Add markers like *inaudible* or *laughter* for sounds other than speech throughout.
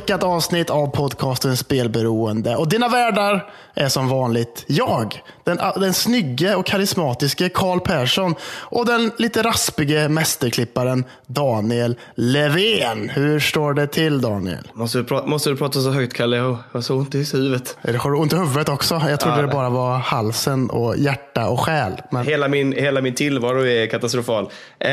fullspäckat avsnitt av podcasten Spelberoende. Och dina värdar är som vanligt jag, den, den snygge och karismatiske Karl Persson och den lite raspige mästerklipparen Daniel Levén. Hur står det till Daniel? Måste du, prata, måste du prata så högt Kalle? Jag har så ont i huvudet. Har du ont i huvudet också? Jag trodde Ja, det bara var halsen och hjärta och själ. Men Hela min, hela min tillvaro är katastrofal. Eh,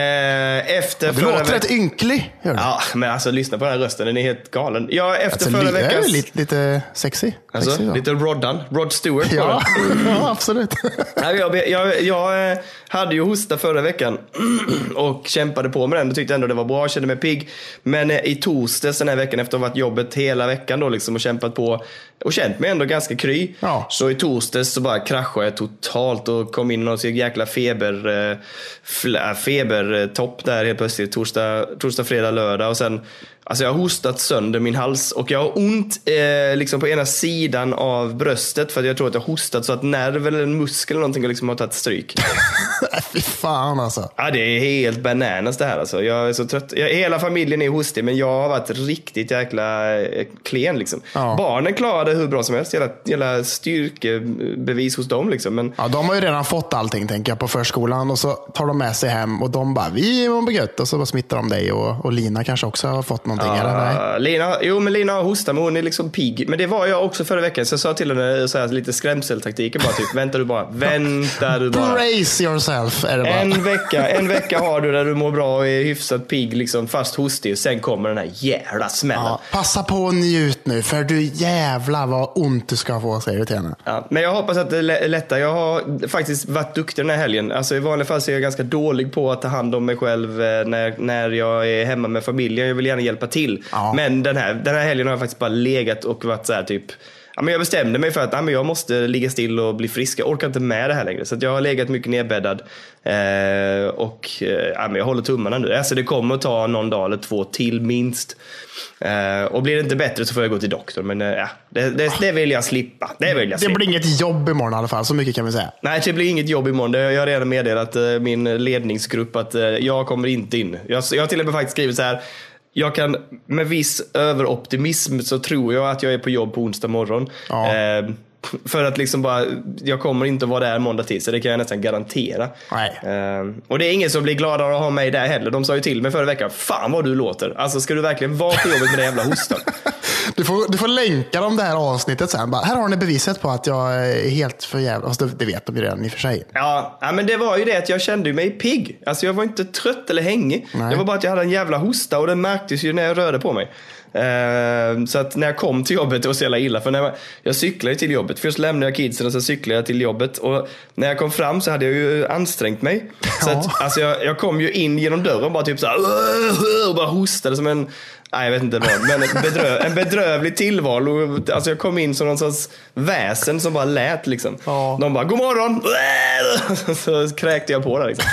efter du förra låter rätt ynklig. Du? Ja, men alltså lyssna på den här rösten. Den är helt galen. Ja, efter Alltså, förra veckans... lite, lite sexy. Alltså, sexy lite Roddan. Rod Stewart Ja, *laughs* ja, absolut. *laughs* Jag, jag, jag eh, hade ju hosta förra veckan *clears throat* och kämpade på med den och tyckte ändå det var bra, kände mig pigg. Men eh, i torsdags den här veckan efter att ha varit jobbet hela veckan då liksom och kämpat på och känt mig ändå ganska kry. Ja. Så i torsdags så bara kraschade jag totalt och kom in i någon jäkla feber, eh, äh, febertopp där helt plötsligt. Torsdag, torsdag, fredag, lördag och sen Alltså jag har hostat sönder min hals och jag har ont eh, liksom på ena sidan av bröstet för att jag tror att jag har hostat så att nerv eller en muskel eller någonting liksom har tagit stryk. *laughs* Fy fan alltså. Ja, det är helt bananas det här alltså. Jag är så trött. Jag, hela familjen är hostig men jag har varit riktigt jäkla eh, klen liksom. Ja. Barnen klarade hur bra som helst. Jävla, jävla styrkebevis hos dem liksom. Men Ja, de har ju redan fått allting tänker jag på förskolan och så tar de med sig hem och de bara, vi mår gött och så bara smittar de dig och, och Lina kanske också har fått någonting eller? Nej. Ja, Lina, jo, men Lina har hosta, men hon är liksom pigg. Men det var jag också förra veckan, så jag sa till henne så här, lite skrämseltaktiken bara typ, vänta du bara, vänta du bara. Brace yourself är det bara. En vecka, en vecka har du där du mår bra och är hyfsat pigg, liksom fast hostig. Sen kommer den här jävla smällen. Ja, passa på och njut nu för du jävlar vad ont du ska få säger du till henne. Ja, men jag hoppas att det lä- lättar. Jag har faktiskt varit duktig den här helgen. Alltså, I vanliga fall så är jag ganska dålig på att ta hand om mig själv eh, när, när jag är hemma med familjen. Jag vill gärna hjälpa till. Ja. Men den här, den här helgen har jag faktiskt bara legat och varit så här typ Ja, men jag bestämde mig för att ja, men jag måste ligga still och bli frisk. Jag orkar inte med det här längre. Så jag har legat mycket nedbäddad. Eh, och eh, ja, men jag håller tummarna nu. Alltså, det kommer att ta någon dag eller två till minst. Eh, och blir det inte bättre så får jag gå till doktorn. Men eh, ja, det, det, det vill jag slippa. Det vill jag Det slippa. blir inget jobb imorgon i alla fall, så mycket kan vi säga. Nej, det blir inget jobb imorgon. Det- Jag har redan meddelat eh, min ledningsgrupp att jag kommer inte in. Jag, jag har till och med faktiskt skrivit så här. Jag kan med viss överoptimism så tror jag att jag är på jobb på onsdag morgon. Ja. Eh, för att liksom bara, jag kommer inte vara där måndag tisdag, det kan jag nästan garantera. Nej. Eh, och det är ingen som blir gladare att ha mig där heller. De sa ju till mig förra veckan, fan vad du låter. Alltså ska du verkligen vara på jobbet med den jävla hostan? *laughs* Du får, du får länka dem det här avsnittet sen. Bara, här har ni beviset på att jag är helt för jävla... Alltså, det, vet de ju redan i och för sig. Ja, men det var ju det att jag kände mig pigg. Alltså jag var inte trött eller hängig. Nej. Det var bara att jag hade en jävla hosta och det märktes ju när jag rörde på mig. Eh, så att när jag kom till jobbet, det var så jävla illa. För när jag, jag cyklade till jobbet. Först lämnade jag kidsen och så cyklade jag till jobbet. Och när jag kom fram så hade jag ju ansträngt mig. Så Ja. att, alltså jag, jag kom ju in genom dörren bara typ så här, och bara hostade som en Nej, jag vet inte vad. Men en, bedrö, en bedrövlig tillvaro. Alltså jag kom in som någon sorts väsen som bara lät liksom. Ja. De bara, god morgon! *laughs* Så kräkte jag på det liksom.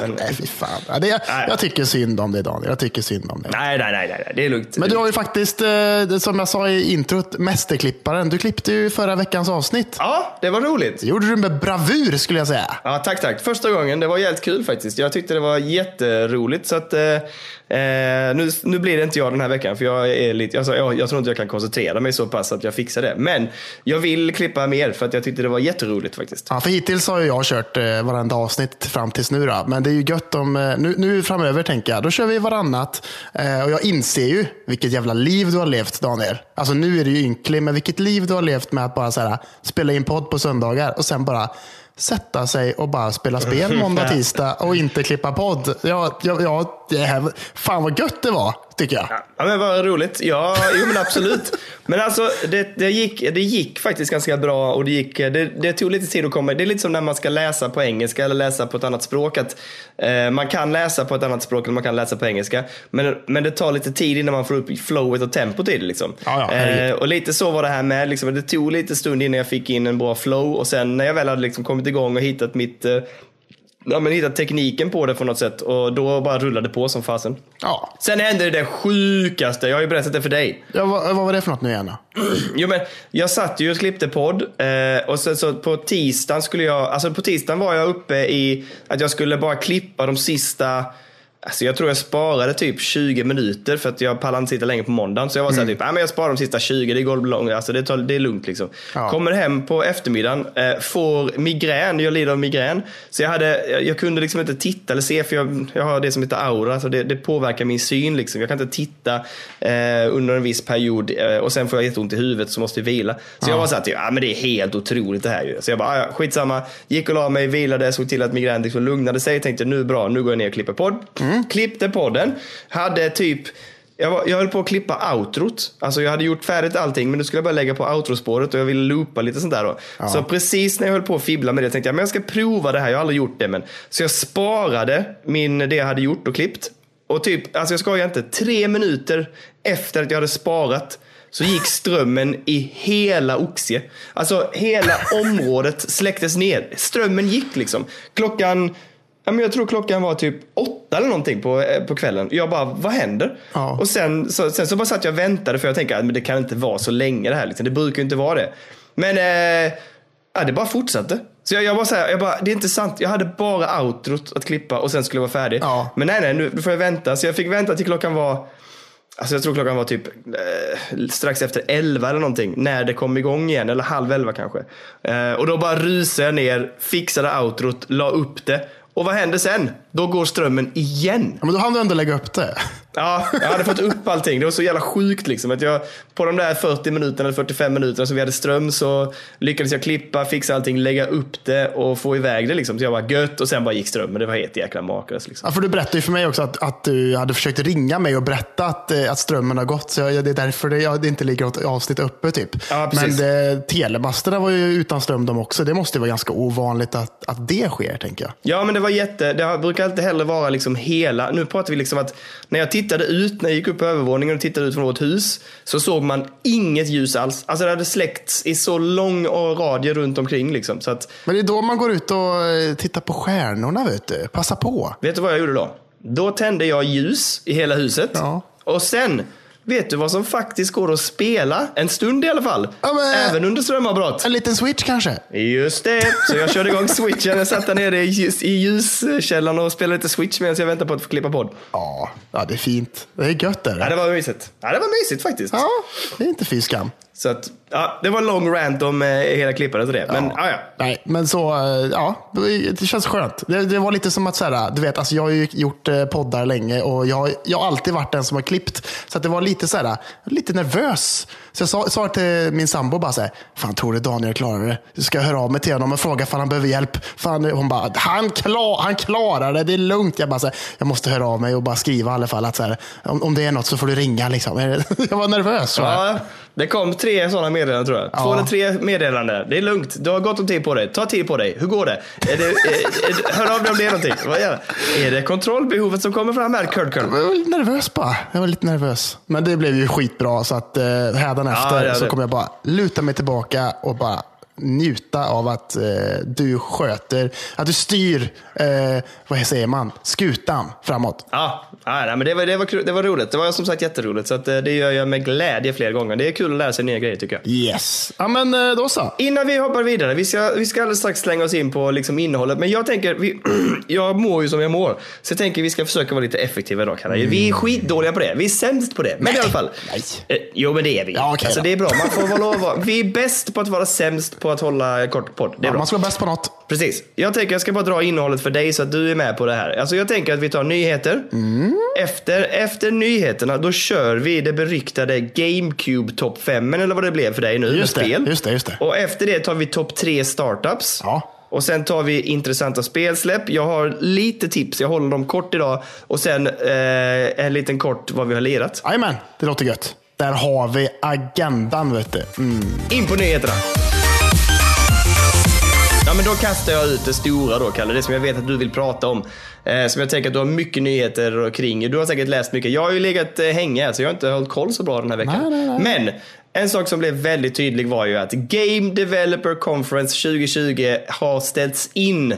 Men, Nej, fy fan. Ja, det, jag tycker synd om dig Daniel. Jag tycker synd om dig. nej, nej, nej, nej, det är lugnt. Men du har ju faktiskt, eh, som jag sa i introt, mästerklipparen. Du klippte ju förra veckans avsnitt. Ja, det var roligt. Det gjorde du med bravur skulle jag säga. Ja, tack, tack. Första gången. Det var jävligt kul faktiskt. Jag tyckte det var jätteroligt. Så att, eh, nu, nu blir det inte jag den här veckan. För jag, är lite, alltså, jag, jag tror inte jag kan koncentrera mig så pass att jag fixar det. Men jag vill klippa mer för att jag tyckte det var jätteroligt faktiskt. Ja, för hittills har jag kört eh, varenda avsnitt fram tills nu. Då. Men det är ju gött om, eh, nu, nu framöver tänker jag, då kör vi varannat. Eh, och jag inser ju vilket jävla liv du har levt Daniel. Alltså nu är du ju ynklig, men vilket liv du har levt med att bara så här, spela in podd på söndagar och sen bara sätta sig och bara spela spel måndag, *laughs* tisdag och inte klippa podd. Ja, ja, ja, det här, fan vad gött det var, tycker jag. Ja men vad roligt. Ja, jo men absolut. Men alltså det, det, gick, det gick faktiskt ganska bra och det, gick, det, det tog lite tid att komma. Det är lite som när man ska läsa på engelska eller läsa på ett annat språk. Att, eh, man kan läsa på ett annat språk eller man kan läsa på engelska. Men, men det tar lite tid innan man får upp flowet och tempot i det. Liksom. Ja, ja, eh, och lite så var det här med. Liksom, det tog lite stund innan jag fick in en bra flow och sen när jag väl hade liksom kommit igång och hittat mitt eh, Ja, men hittat tekniken på det på något sätt och då bara rullade det på som fasen. Ja. Sen hände det sjukaste, jag har ju berättat det för dig. Ja, vad, vad var det för något nu igen? *clears throat* Jo men jag satt ju och klippte podd eh, och sen så på tisdagen skulle jag, alltså på tisdagen var jag uppe i att jag skulle bara klippa de sista Alltså jag tror jag sparade typ 20 minuter för att jag pallade inte sitta länge på måndagen. Så jag var såhär typ, ah, men jag sparar de sista 20, det går långt, alltså det, tar, det är lugnt liksom. Ja. Kommer hem på eftermiddagen, eh, får migrän, jag lider av migrän. Så jag, hade, jag, jag kunde liksom inte titta eller se för jag, jag har det som heter aura, så det, det påverkar min syn liksom. Jag kan inte titta eh, under en viss period eh, och sen får jag jätteont i huvudet så måste jag vila. Så jag var såhär, typ, ah, men det är helt otroligt det här ju. Så jag bara, ah, ja, skitsamma. Gick och la mig, vilade, såg till att migränen liksom lugnade sig. Tänkte nu bra, nu går jag ner och klipper podd. Klippte podden. Hade typ jag, var, jag höll på att klippa outrot. Alltså jag hade gjort färdigt allting men nu skulle jag bara lägga på outrospåret och jag ville loopa lite sånt där då. Så precis när jag höll på att fibbla med det tänkte jag men jag ska prova det här. Jag har aldrig gjort det. Men... Så jag sparade min, det jag hade gjort och klippt. Och typ, alltså jag skojar inte, tre minuter efter att jag hade sparat så gick *laughs* strömmen i hela Oxie. Alltså hela området släcktes ner. Strömmen gick liksom. Klockan Ja, men jag tror klockan var typ åtta eller någonting på, eh, på kvällen. Jag bara, vad händer? Ja. Och sen så, sen så bara satt jag och väntade för jag tänkte att det kan inte vara så länge det här. Liksom. Det brukar ju inte vara det. Men eh, ja, det bara fortsatte. Så jag, jag bara så här, jag bara, det är inte sant. Jag hade bara outrot att klippa och sen skulle jag vara färdig. Ja. Men nej, nej, nu får jag vänta. Så jag fick vänta till klockan var Alltså jag tror klockan var typ eh, strax efter elva eller någonting. När det kom igång igen. Eller halv elva kanske. Eh, och då bara rusade jag ner, fixade outrot, la upp det. Och vad händer sen? Då går strömmen igen. Ja, men då hann du ändå lägga upp det. Ja, jag hade fått upp allting. Det var så jävla sjukt liksom. Att jag, på de där 40 minuterna eller 45 minuterna som vi hade ström så lyckades jag klippa, fixa allting, lägga upp det och få iväg det liksom. Så jag var gött och sen bara gick strömmen. Det var helt jäkla makalöst liksom. Ja, för du berättade ju för mig också att, att du hade försökt ringa mig och berätta att, eh, att strömmen har gått. Så jag, det är därför det, jag, det inte ligger något avsnitt uppe. Typ. Ja, Men det, telemasterna var ju utan ström de också. Det måste vara ganska ovanligt att, att det sker, tänker jag. Ja, men det var jätte, det brukar inte heller vara liksom hela, nu pratar vi liksom att när jag tittade ut, när jag gick upp på övervåningen och tittade ut från vårt hus, så såg man inget ljus alls. Alltså det hade släckts i så lång radie runt omkring liksom. Så att, Men det är då man går ut och eh, tittar på stjärnorna, vet du. Passa på. vet du vad jag gjorde då? Då tände jag ljus i hela huset. Ja. Och sen, vet du vad som faktiskt går att spela? En stund i alla fall. Ja, men- Även under strömavbrott. En liten switch kanske? Just det, så jag körde igång switchen. Jag satt där nere i, ljus, i ljuskällaren och spelade lite switch medan jag väntade på att få klippa podd. Ja, ja det är fint. Det är gött. Är Ja, det? det var mysigt. Ja, det var mysigt faktiskt. Ja, det är inte fy skam. Så att, ja, det var en lång rant om eh, hela klippandet och det. Men ja, ja. Nej, men så, eh, ja, det känns skönt. Det, det var lite som att, så här, du vet, alltså jag har ju gjort eh, poddar länge och jag, har- jag har alltid varit den som har klippt. Så att det var lite så här, lite nervös. Så jag sa, sa till min sambo bara så här, fan tror du Daniel klarar det? Du ska höra av mig till honom och fråga om han behöver hjälp. Fan, hon bara, han, klar, han klarar det, det är lugnt. Jag bara, så här, jag måste höra av mig och bara skriva i alla fall att så här, om, om det är något så får du ringa. Liksom. *laughs* Jag var nervös. va? ja. Det kom tre sådana meddelanden tror jag. Två Ja. eller tre meddelanden. Det är lugnt. Du har gott om tid på dig. Ta tid på dig. Hur går det? Är det är, är, hör av dig om det är någonting. Vad är det? Är det kontrollbehovet som kommer fram här, Kurt? Jag var lite nervös bara. Jag var lite nervös. Men det blev ju skitbra så att eh, hädanefter Ja, det- så kommer jag bara luta mig tillbaka och bara njuta av att eh, du sköter, att du styr, eh, vad säger man, skutan framåt. Ja, nej, men det var, det, var, det var roligt. Det var som sagt jätteroligt. Så att, eh, det gör jag med glädje fler gånger. Det är kul att lära sig nya grejer tycker jag. Yes. Ja men eh, då så. Innan vi hoppar vidare, vi ska, vi ska alldeles strax slänga oss in på liksom innehållet. Men jag tänker, vi, *clears throat* jag mår ju som jag mår. Så jag tänker vi ska försöka vara lite effektiva idag. Kalle. Vi är skitdåliga på det. Vi är sämst på det. Men i alla fall. Nej. Eh, jo men det är vi. Ja, okej alltså, det är bra. Man får vara lov Vi är bäst på att vara sämst på att hålla kort podd. Det är Ja, bra. man ska vara bäst på något. Precis. Jag tänker jag ska bara dra innehållet för dig så att du är med på det här. Alltså jag tänker att vi tar nyheter. Efter, efter nyheterna då kör vi det beryktade GameCube topp 5 eller vad det blev för dig nu Just med det, spel. just det, just det. Och efter det tar vi topp 3 startups. Ja. Och sen tar vi intressanta spelsläpp. Jag har lite tips, jag håller dem kort idag. Och sen eh, en liten kort vad vi har lirat. Jajamän, det låter gött. Där har vi agendan vet du. Mm. In på nyheterna. Men då kastar jag ut det stora då, Kalle. Det som jag vet att du vill prata om. Eh, som jag tänker att du har mycket nyheter kring. Du har säkert läst mycket. Jag har ju legat eh, hänge så jag har inte hållit koll så bra den här veckan. Nej, nej, nej. Men en sak som blev väldigt tydlig var ju att Game Developer Conference 2020 har ställts in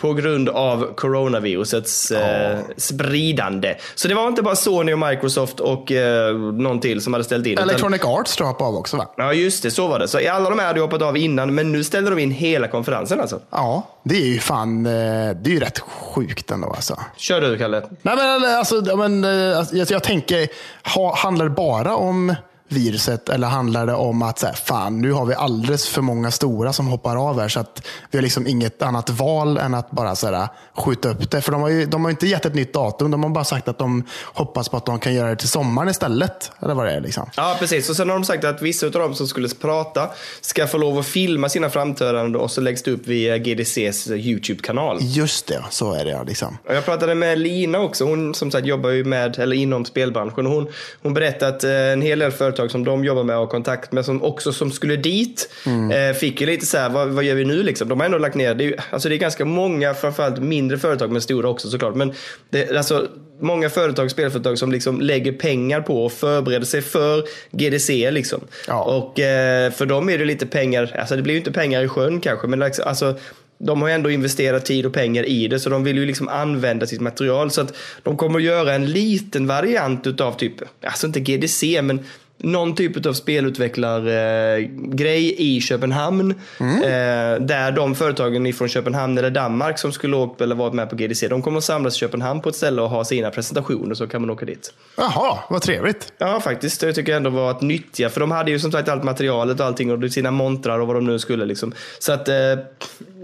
på grund av coronavirusets eh, spridande. Så det var inte bara Sony och Microsoft och eh, någon till som hade ställt in. utan- Electronic Arts tror jag på av också va? Ja, just det. Så var det. Så alla de här hade hoppat av innan, men nu ställde de in hela konferensen alltså. Ja, det är ju fan, eh, det är ju rätt sjukt ändå alltså. Kör du, Kalle. Nej men alltså, men, eh, alltså, jag, jag tänker, ha, handlar det bara om viruset eller handlar det om att så här, fan, nu har vi alldeles för många stora som hoppar av här så att vi har liksom inget annat val än att bara så här, skjuta upp det. För de har ju de har inte gett ett nytt datum, de har bara sagt att de hoppas på att de kan göra det till sommaren istället. Eller vad det är liksom. Ja, precis. Och sen har de sagt att vissa av dem som skulle prata ska få lov att filma sina framträdanden och så läggs det upp via GDCs YouTube-kanal. Just det, så är det ja. Liksom. Och Jag pratade med Lina också, hon som sagt jobbar ju med, eller inom spelbranschen. Hon, hon berättade att eh, en hel del företag som de jobbar med och har kontakt med, som också som skulle dit, eh, fick ju lite så här, vad, vad gör vi nu liksom? De har ändå lagt ner, det är, alltså det är ganska många, framförallt mindre företag, men stora också såklart. Men det, alltså, många företag, spelföretag som liksom lägger pengar på och förbereder sig för GDC liksom. Ja. Och eh, för dem är det lite pengar, alltså det blir ju inte pengar i sjön kanske, men alltså de har ändå investerat tid och pengar i det så de vill ju liksom använda sitt material. Så att de kommer att göra en liten variant utav typ, alltså inte GDC men någon typ av spelutvecklargrej grej i Köpenhamn. Eh, där de företagen ifrån Köpenhamn eller Danmark som skulle åkt eller varit med på GDC, de kommer att samlas i Köpenhamn på ett ställe och ha sina presentationer så kan man åka dit. Jaha, vad trevligt. Ja, faktiskt. Det tycker jag ändå var att nyttja. För de hade ju som sagt allt materialet och allting och sina montrar och vad de nu skulle. Liksom. Så att eh,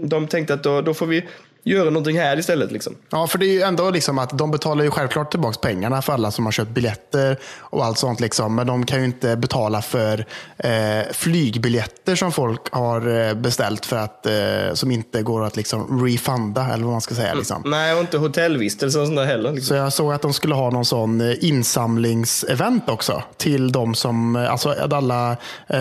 de tänkte att då, då får vi göra någonting här istället. Liksom. Ja, för det är ju ändå liksom att de betalar ju självklart tillbaka pengarna för alla som har köpt biljetter och allt sånt. Liksom. Men de kan ju inte betala för eh, flygbiljetter som folk har eh, beställt för att, eh, som inte går att liksom refunda, eller vad man ska säga. Liksom. Nej, och inte hotellvistelse och sånt där heller. Liksom. Så jag såg att de skulle ha någon sån eh, insamlingsevent också. Till de som, eh, alltså alla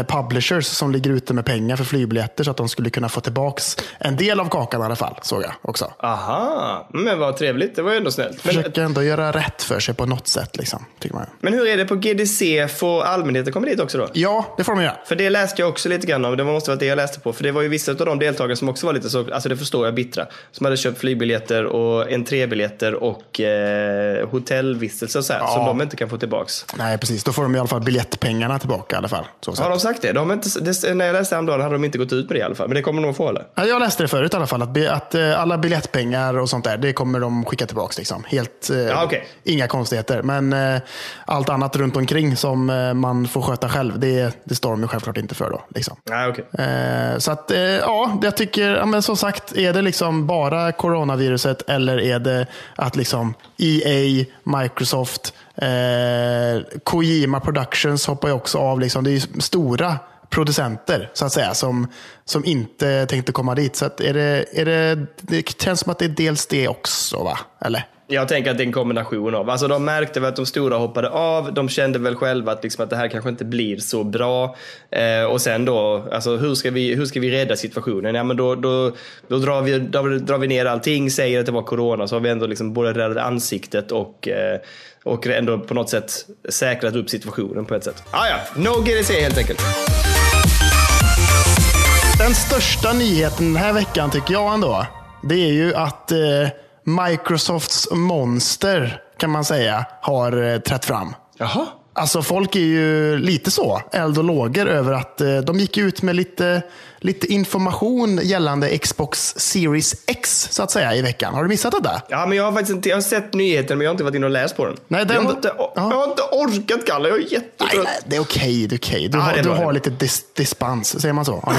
publishers som ligger ute med pengar för flygbiljetter så att de skulle kunna få tillbaks en del av kakan i alla fall. Såg jag också. Aha, men vad trevligt. Det var ju ändå snällt. Försöker ändå göra rätt för sig på något sätt. Liksom, tycker man. men hur är det på GDC? Får allmänheten komma dit också då? Ja, det får de göra. För det läste jag också lite grann om. Det måste vara det jag läste på. För det var ju vissa av de deltagare som också var lite så, alltså det förstår jag, bittra. Som hade köpt flygbiljetter och entrébiljetter och eh, hotellvistelse och så här. Som de inte kan få tillbaks. Nej, precis. Då får de i alla fall biljettpengarna tillbaka i alla fall. Så Har de sagt det? De har inte, det? När jag läste häromdagen hade de inte gått ut med det i alla fall. Men det kommer de nog få eller? Ja, Jag läste det förut i alla fall. Att, be- att eh, alla biljettpengar och sånt där, det kommer de skicka tillbaka. Liksom. Helt, eh, Ja, okej. Inga konstigheter. Men eh, allt annat runt omkring som eh, man får sköta själv, det, det står de ju självklart inte för. Då, liksom. Okej. Eh, så att, ja, jag tycker, ja, men som sagt, är det liksom bara coronaviruset eller är det att liksom EA, Microsoft, eh, Kojima Productions hoppar ju också av. Liksom. Det är ju stora producenter så att säga som, som inte tänkte komma dit. Så att är det, är det, det känns som att det är dels det också, va? Eller? Jag tänker att det är en kombination av. Alltså de märkte väl att de stora hoppade av. De kände väl själva att, liksom att det här kanske inte blir så bra. Eh, och sen då, alltså hur ska vi, hur ska vi rädda situationen? Ja, men då, då, då, drar vi, då drar vi ner allting, säger att det var corona, så har vi ändå liksom både räddat ansiktet och, eh, och ändå på något sätt säkrat upp situationen på ett sätt. Ah, ja, no GDC helt enkelt. Den största nyheten den här veckan tycker jag ändå, det är ju att eh, Microsofts monster, kan man säga, har eh, trätt fram. Jaha. Alltså folk är ju lite så, eld och lågor över att eh, de gick ut med lite, lite information gällande Xbox Series X så att säga i veckan. Har du missat det där? Ja, men jag har faktiskt inte, jag har sett nyheten men jag har inte varit inne och läst på den. Nej, den- jag, har inte, ja. jag har inte orkat Kalle, jag är jättetrött. nej, det är okej. det är okej. Du, Ja, har, du har lite dis, dispens, säger man så? Ja,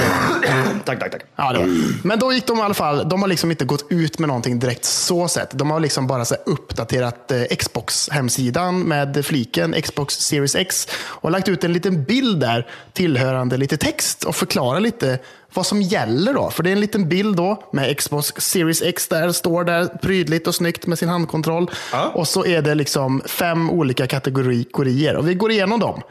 *clears throat* Tack, tack, tack. Ja, det var. Men då gick de i alla fall, de har liksom inte gått ut med någonting direkt så sett. De har liksom bara så uppdaterat eh, Xbox-hemsidan med fliken Xbox Series X och lagt ut en liten bild där tillhörande lite text och förklarat lite vad som gäller då. För det är en liten bild då med Xbox Series X där, står där prydligt och snyggt med sin handkontroll. Ja. Och så är det liksom fem olika kategorier och vi går igenom dem.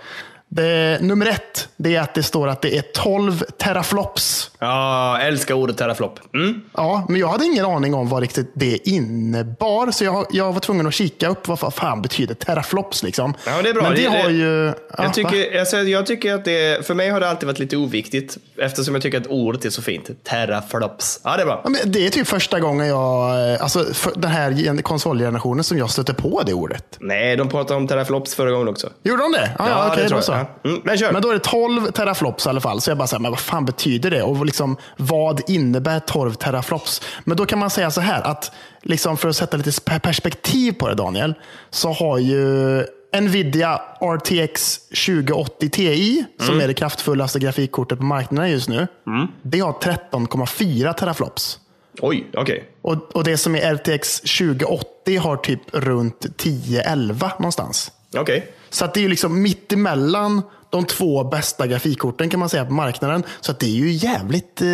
Det, nummer ett, det är att det står att det är 12 teraflops. Ja, älskar ordet teraflop. Mm. Ja, men jag hade ingen aning om vad riktigt det innebar. Så jag, jag var tvungen att kika upp vad fan betyder teraflops. Liksom. Ja, det är bra. Men det, Det- har det- ju... ja, Jag va? tycker, alltså, jag tycker att det, för mig har det alltid varit lite oviktigt eftersom jag tycker att ordet är så fint. Teraflops. Ja, det är bra. Ja, men det är typ första gången jag, eh, alltså den här gen- konsolgenerationen som jag stötte på det ordet. Nej, de pratade om teraflops förra gången också. Gjorde de det? Ja, ja, okej, det tror då jag. Så. Ja. Mm, men. Men då är det 12 teraflops i alla fall. Så jag bara säger, men vad fan betyder det? Och liksom, vad innebär 12 teraflops? Men då kan man säga så här, att liksom för att sätta lite sp- perspektiv på det Daniel, så har ju Nvidia RTX 2080 Ti, som är det kraftfullaste grafikkortet på marknaden just nu, det har 13,4 teraflops. Oj, okej. Och, och det som är RTX 2080 har typ runt 10-11 någonstans. Okej. Så att det är ju liksom mitt emellan de två bästa grafikkorten kan man säga på marknaden. Så att det är ju jävligt, eh,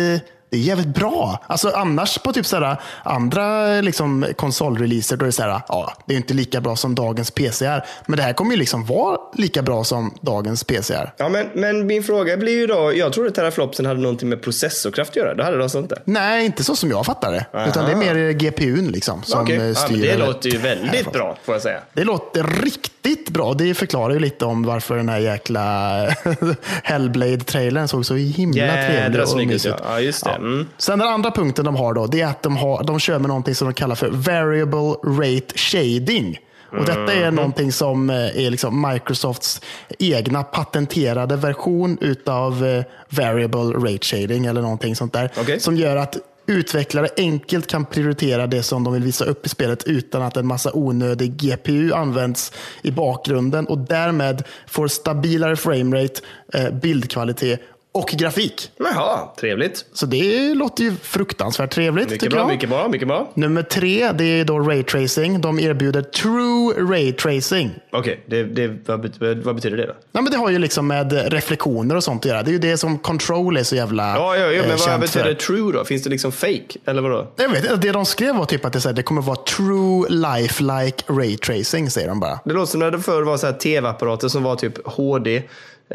det är jävligt bra. Alltså annars på typ sådär, andra liksom konsolreleaser då är det såhär, ja, det är inte lika bra som dagens PCR. Men det här kommer ju liksom vara lika bra som dagens PCR. Ja, men, men min fråga blir ju då, jag trodde teraflopsen hade någonting med processorkraft att göra. Det hade det alltså inte. Nej, inte så som jag fattar det. Utan det är mer GPUn liksom som Ja, styr. men det låter ju väldigt härifrån. bra, får jag säga. Det låter riktigt bra. Det förklarar ju lite om varför den här jäkla *laughs* Hellblade-trailern såg så himla trevlig Jädra och snygg ut, ja. Ja, just det. Mm. Sen den andra punkten de har då, det är att de, har, de kör med någonting som de kallar för variable rate shading. Och Detta är Mhm. någonting som eh, är liksom Microsofts egna patenterade version utav eh, variable rate shading eller någonting sånt där. Okej. Som gör att utvecklare enkelt kan prioritera det som de vill visa upp i spelet utan att en massa onödig GPU används i bakgrunden och därmed får stabilare framerate, eh, bildkvalitet och grafik. Jaha, trevligt. Så det låter ju fruktansvärt trevligt Mycket tycker bra, jag. mycket bra, mycket bra. Nummer tre, det är då raytracing. De erbjuder true raytracing. Okej, det, det, vad, vad betyder det då? Nej, men det har ju liksom med reflektioner och sånt att göra. Det är ju det som Control är så jävla Ja, ja, ja eh, men vad känt betyder för. true då? Finns det liksom fake? Eller vadå? Jag vet inte, det de skrev var typ att det, så här, det kommer vara true life-like raytracing, säger de bara. Det låter som när det förr var så här tv-apparater som var typ HD eh,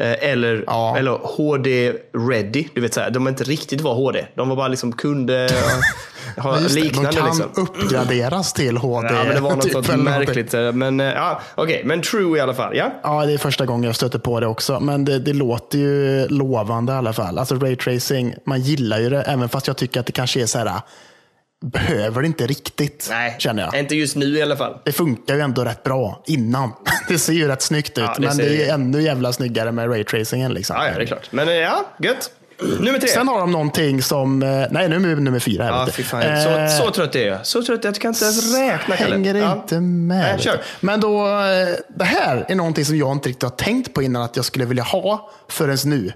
eller, Ja. eller HD ready. Du vet så här, de inte riktigt var HD. De var bara liksom kunde *laughs* ha liknande. de kan liksom. uppgraderas till HD. Ja, men det var något typ, märkligt. eh, Men eh, ja, okej, men true i alla fall. Ja, Ja, det är första gången jag stöter på det också. Men det, det låter ju lovande i alla fall. Alltså raytracing, man gillar ju det. Även fast jag tycker att det kanske är så här, behöver det inte riktigt, nej, känner jag. inte just nu i alla fall. Det funkar ju ändå rätt bra innan. *laughs* Det ser ju rätt snyggt ut, Ja, det men det är ju ännu jävla snyggare med raytracingen. Liksom. Ja, ja, det är klart. Men eh, ja, gött. Nummer tre. Sen har de någonting som, eh, nej nu är nummer fyra. Här, Ja, fy fan. Eh, Så, så trött är jag. Så trött är jag att jag kan inte ens räkna. Kalle. hänger Ja. inte med. Nej, kör. Men då, det här är någonting som jag inte riktigt har tänkt på innan att jag skulle vilja ha förrän nu.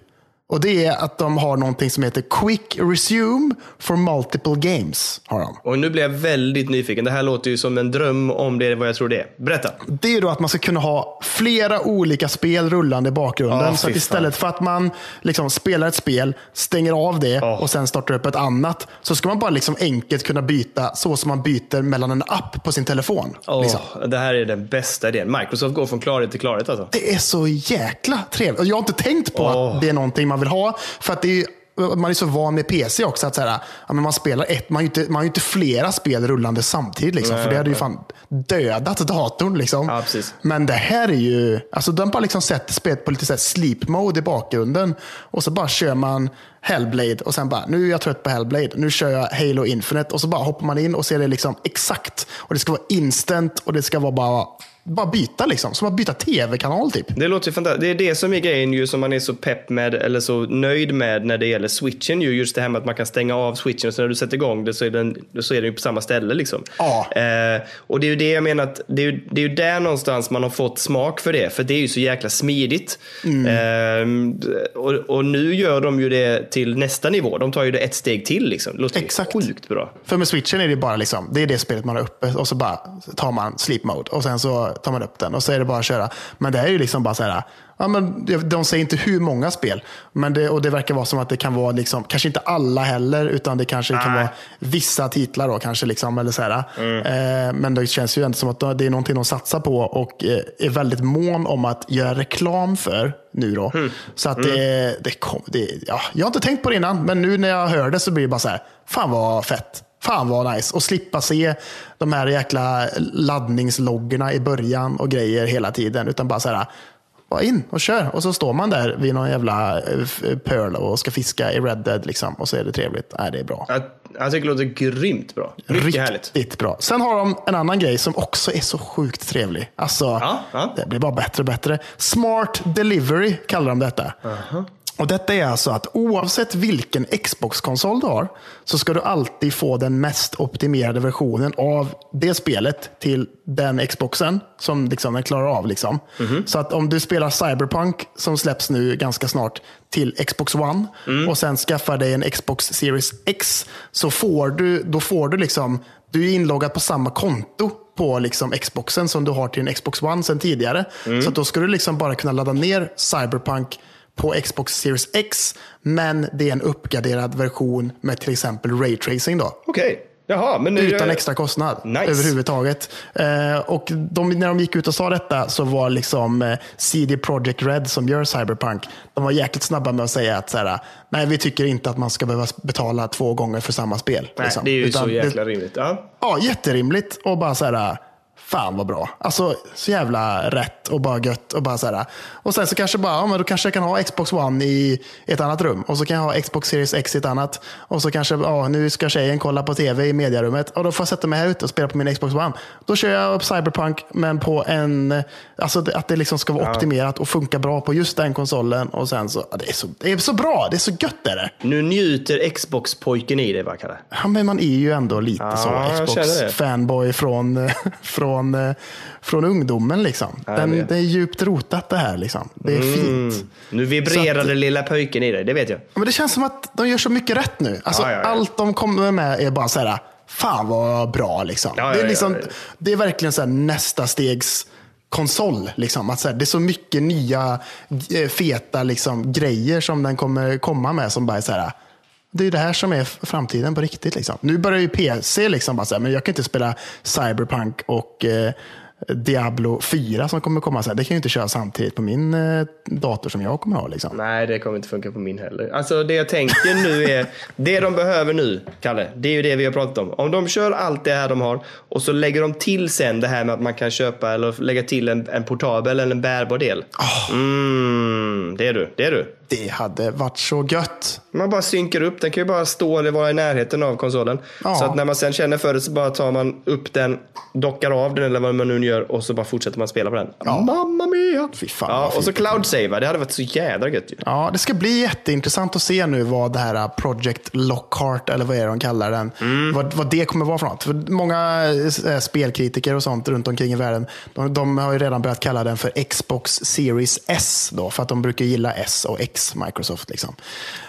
Och det är att de har någonting som heter Quick Resume for Multiple Games. Har de. Och nu blir jag väldigt nyfiken. Det här låter ju som en dröm om det är vad jag tror det är. Berätta. Det är då att man ska kunna ha flera olika spel rullande i bakgrunden. Ja, så att istället för att man liksom spelar ett spel, stänger av det Ja. och sen startar upp ett annat, så ska man bara liksom enkelt kunna byta så som man byter mellan en app på sin telefon. Åh, Liksom. Det här är den bästa idén. Microsoft går från klarhet till klarhet alltså. Det är så jäkla trevligt. Och jag har inte tänkt på att det är någonting man vill ha. För att det är man är så van med PC också. att så här, ja, men Man spelar ett, man har ju inte, man har inte flera spel rullande samtidigt. Liksom, för det hade ju fan dödat datorn. Liksom. Ja. Men det här är ju, alltså de bara liksom sätter spelet på lite så här sleep mode i bakgrunden. Och så bara kör man Hellblade och sen bara, nu är jag trött på Hellblade. Nu kör jag Halo Infinite. Och så bara hoppar man in och ser det liksom exakt. Och det ska vara instant och det ska vara bara, bara byta liksom. Som att byta tv-kanal typ. Det låter ju fantastiskt. Det är det som är grejen ju som man är så pepp med eller så nöjd med när det gäller switchen. Ju. Just det här med att man kan stänga av switchen och så när du sätter igång det så är den, så är den ju på samma ställe. Liksom. Ja. Eh, och det är ju det jag menar att det är, ju, det är ju där någonstans man har fått smak för det. För det är ju så jäkla smidigt. Mm. Eh, och, och nu gör de ju det till nästa nivå. De tar ju det ett steg till. Liksom. Det låter Exakt. sjukt bra. För med switchen är det bara liksom, det är det spelet man har uppe och så bara tar man sleep mode och sen så tar man upp den och så är det bara att köra. Men det är ju liksom bara så här, ja, men de säger inte hur många spel. Men det, och det verkar vara som att det kan vara, liksom, kanske inte alla heller, utan det kanske kan vara vissa titlar då kanske. Liksom, eller så här. Eh, men det känns ju ändå som att det är någonting de satsar på och eh, är väldigt mån om att göra reklam för nu då. Så att det, det, kom, det ja, jag har inte tänkt på det innan, men nu när jag hör det så blir det bara så här, fan vad fett. Fan vad nice. Och slippa se de här jäkla laddningsloggorna i början och grejer hela tiden. Utan bara så här, bara in och kör. Och så står man där vid någon jävla eh, pöl och ska fiska i Red Dead. Liksom, och så är det trevligt. Nej, det är bra. Jag, jag tycker det låter grymt bra. Mycket Riktigt härligt. bra. Sen har de en annan grej som också är så sjukt trevlig. Alltså, Ja, ja. Det blir bara bättre och bättre. Smart Delivery kallar de detta. Och Detta är alltså att oavsett vilken Xbox-konsol du har så ska du alltid få den mest optimerade versionen av det spelet till den Xboxen som liksom den klarar av. Liksom. Så att om du spelar Cyberpunk som släpps nu ganska snart till Xbox One och sen skaffar dig en Xbox Series X så får du, då får du liksom, du är inloggad på samma konto på liksom Xboxen som du har till en Xbox One sedan tidigare. Så att då ska du liksom bara kunna ladda ner Cyberpunk på Xbox Series X, men det är en uppgraderad version med till exempel raytracing då. Okej. Jaha, men nu... Utan extra kostnad Nice. överhuvudtaget. Eh, och de, när de gick ut och sa detta så var liksom eh, CD Projekt Red som gör Cyberpunk, de var jäkligt snabba med att säga att så här, nej, vi tycker inte att man ska behöva betala två gånger för samma spel. Nej, liksom. det är ju Utan så jäkla rimligt. Ja. Ja, jätterimligt och bara så här, fan vad bra. Alltså så jävla rätt och bara gött. Och, bara så här. och sen så kanske bara, ja, men då kanske jag kan ha Xbox One i ett annat rum. Och så kan jag ha Xbox Series X i ett annat. Och så kanske, ja, nu ska tjejen kolla på tv i mediarummet. Och då får jag sätta mig här ute och spela på min Xbox One. Då kör jag upp Cyberpunk, men på en, alltså det- att det liksom ska vara optimerat och funka bra på just den konsolen. Och sen så, ja, det är så, det är så bra, det är så gött är det. Nu njuter Xbox-pojken i dig, va, Kalle? Ja, men man är ju ändå lite Ja, så det. Xbox-fanboy från, *laughs* från, eh, från ungdomen. Liksom. Den, det är djupt rotat det här. Liksom. Det är fint. Nu vibrerar det lilla pojken i dig, det vet jag. Ja, Men det känns som att de gör så mycket rätt nu. Alltså, Ja, ja. Allt de kommer med är bara så här, fan vad bra. Liksom. Det, är liksom det är verkligen så här, nästa stegs konsol. Liksom. Att så här, det är så mycket nya eh, feta liksom, grejer som den kommer komma med som bara är så här, det är det här som är framtiden på riktigt. Liksom. Nu börjar ju PC, liksom bara här, men jag kan inte spela Cyberpunk och eh, Diablo 4 som kommer komma. Så här. Det kan ju inte köra samtidigt på min eh, dator som jag kommer ha. Liksom. Nej, det kommer inte funka på min heller. Alltså det jag tänker nu är, det de behöver nu, Kalle, det är ju det vi har pratat om. Om de kör allt det här de har och så lägger de till sen det här med att man kan köpa eller lägga till en, en portabel eller en bärbar del. Mm, det är du, det är du. Det hade varit så gött. Man bara synkar upp, den kan ju bara stå eller vara i närheten av konsolen. Ja. Så att när man sen känner för det så bara tar man upp den, dockar av den eller vad man nu gör och så bara fortsätter man spela på den. Mamma mia! Fy fan, ja, och så fint. cloud save, det hade varit så jädra gött ju. Ja, det ska bli jätteintressant att se nu vad det här Project Lockhart, eller vad är det de kallar den, vad, vad det kommer vara för något. För många eh, spelkritiker och sånt runt omkring i världen, de, de har ju redan börjat kalla den för Xbox Series S, då, för att de brukar gilla S och X, Microsoft. Liksom.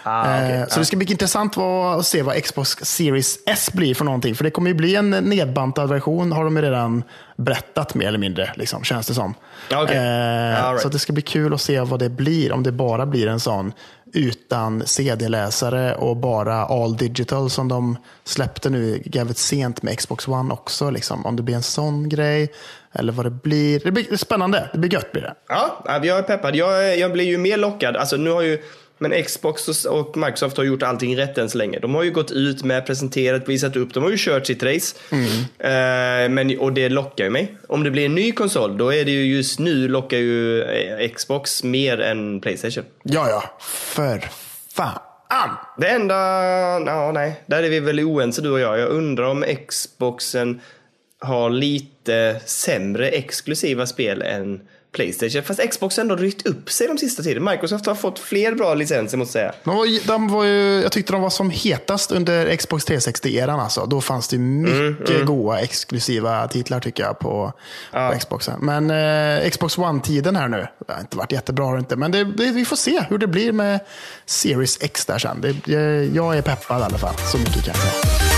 Ah, okej. Eh, Så det ska bli intressant vad, att se vad Xbox Series S blir för någonting. För det kommer ju bli en nedbantad version, har de ju redan berättat mer eller mindre, liksom, känns det som. Okej. Eh, right. Så det ska bli kul att se vad det blir. Om det bara blir en sån utan CD-läsare och bara all digital som de släppte nu jävligt sent med Xbox One också. Liksom. Om det blir en sån grej eller vad det blir. Det blir spännande. Det blir gött blir det. Ja, jag är peppad. Jag, jag blir ju mer lockad. Alltså nu har ju men Xbox och- Microsoft har gjort allting rätt än så länge. De har ju gått ut med, presenterat, visat upp. De har ju kört sitt race. Eh, men, och det lockar ju mig. Om det blir en ny konsol, då är det ju just nu lockar ju eh, Xbox mer än Playstation. Ja, ja. För fan. Det enda, ja nej, där är vi väl oense du och jag. Jag undrar om Xboxen har lite sämre exklusiva spel än Playstation. Fast Xbox har ändå ryckt upp sig de sista tiden. Microsoft har fått fler bra licenser måste jag säga. De var, ju- de var ju, jag tyckte de var som hetast under Xbox 360-eran. Alltså. Då fanns det mycket goda exklusiva titlar tycker jag på, på Xboxen. Men eh, Xbox One-tiden här nu, det har inte varit jättebra. Inte, men det, det, vi får se hur det blir med Series X där sen. Det, jag- jag är peppad i alla fall. Så mycket kan jag säga.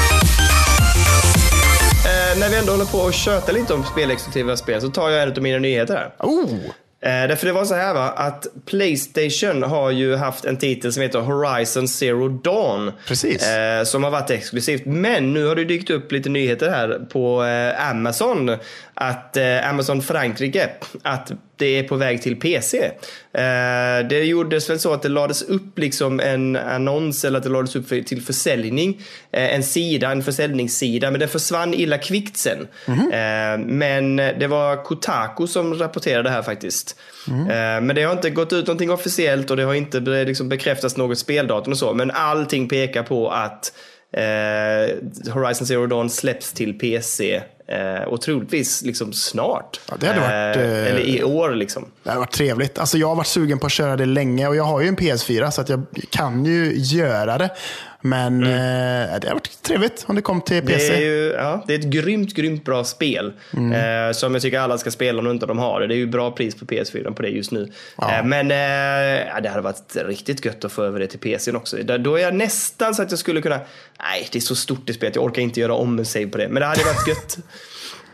När vi ändå håller på och köta lite om spelexklusiva spel så tar jag en av mina nyheter här. Oh, Eh, därför det var så här va, att Playstation har ju haft en titel som heter Horizon Zero Dawn. Precis. Eh, som har varit exklusivt. Men nu har det dykt upp lite nyheter här på eh, Amazon. Att Amazon Frankrike, att det är på väg till PC. Eh, det gjordes väl så att det lades upp liksom en annons eller att det lades upp till försäljning. Eh, en sida, en försäljningssida, men den försvann illa kvickt sen. Eh, men det var Kotaku som rapporterade det här faktiskt. Eh, men det har inte gått ut någonting officiellt och det har inte liksom bekräftats något speldatum och så. Men allting pekar på att Horizon Zero Dawn släpps till PC eh, och troligtvis liksom snart. Ja, det hade varit, eh, eller i år liksom. det har varit trevligt. Alltså, jag har varit sugen på att köra det länge och jag har ju en PS4 så att jag kan ju göra det. Men eh, det har varit trevligt om det kom till PC. Mm. Det är, ju, ja, det är ett grymt, grymt bra spel. Mm. Eh, som jag tycker alla ska spela om inte de har det. Det är ju bra pris på PS4 på det just nu. Ja. Eh, men eh, det hade varit riktigt gött att få över det till PCn också. Där, då är jag nästan så att jag skulle kunna... Nej, det är så stort det spelet. Jag orkar inte göra om en save på det. Men det hade varit gött. *laughs*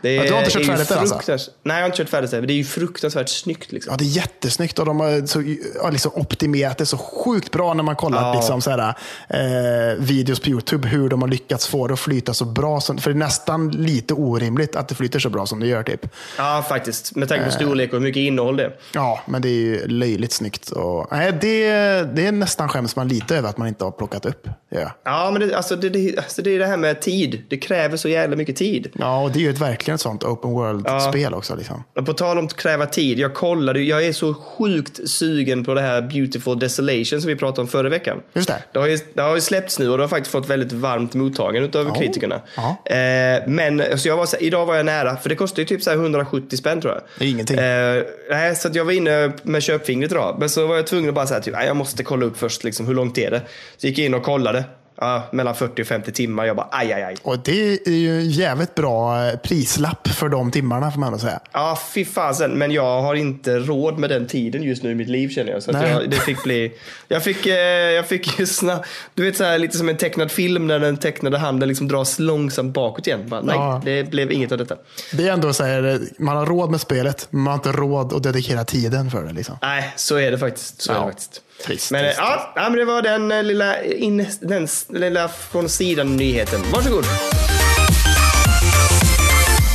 Det Ja, du har inte kört är färdigt det, alltså? Nej, jag har inte kört färdigt det. Men det är ju fruktansvärt snyggt. Liksom. Ja, det är jättesnyggt och de har så, liksom optimerat det så sjukt bra när man kollat Ja. liksom, så här, eh, videos på YouTube. Hur de har lyckats få det att flyta så bra. Som, för det är nästan lite orimligt att det flyter så bra som det gör. typ. Ja, faktiskt. Med Eh. tanke på storlek och hur mycket innehåll det är. Ja, men det är ju löjligt snyggt. Och, nej, det, det är nästan skäms man lite över att man inte har plockat upp. Ja, Ja, men det, alltså, det, det, alltså, det är det här med tid. Det kräver så jävla mycket tid. ja och det är ju ett, verkligen ett sånt open world-spel också. Liksom. På tal om att kräva tid, jag kollade, jag är så sjukt sugen på det här Beautiful Desolation som vi pratade om förra veckan. Just det. Det har, ju, det har ju släppts nu och det har faktiskt fått väldigt varmt mottagande av Ja. kritikerna. Ja. Eh, men alltså jag var så, idag var jag nära, för det kostar ju typ så här 170 spänn tror jag. Det är ingenting. Eh, nej, så jag var inne med köpfingret idag. Men så var jag tvungen att bara säga typ, jag måste kolla upp först, liksom, hur långt är det? Så gick jag in och kollade. Ja, mellan 40 och 50 timmar. Jag bara, aj, aj, aj. Och det är ju en jävligt bra eh, prislapp för de timmarna får man säga. Ja, fy fasen. Men jag har inte råd med den tiden just nu i mitt liv känner jag. Så jag, det fick bli... Jag fick, eh, jag fick ju snabbt... Du vet så här, lite som en tecknad film när den tecknade handen liksom dras långsamt bakåt igen. Bara, nej, Ja. det blev inget av detta. Det är ändå så här, man har råd med spelet, men man har inte råd att dedikera tiden för det. Liksom. Nej, så är det faktiskt. Så är Ja. det faktiskt. Trist, men, trist, ja, ja, men det var den eh, lilla, in, den lilla från sidan nyheten. Varsågod.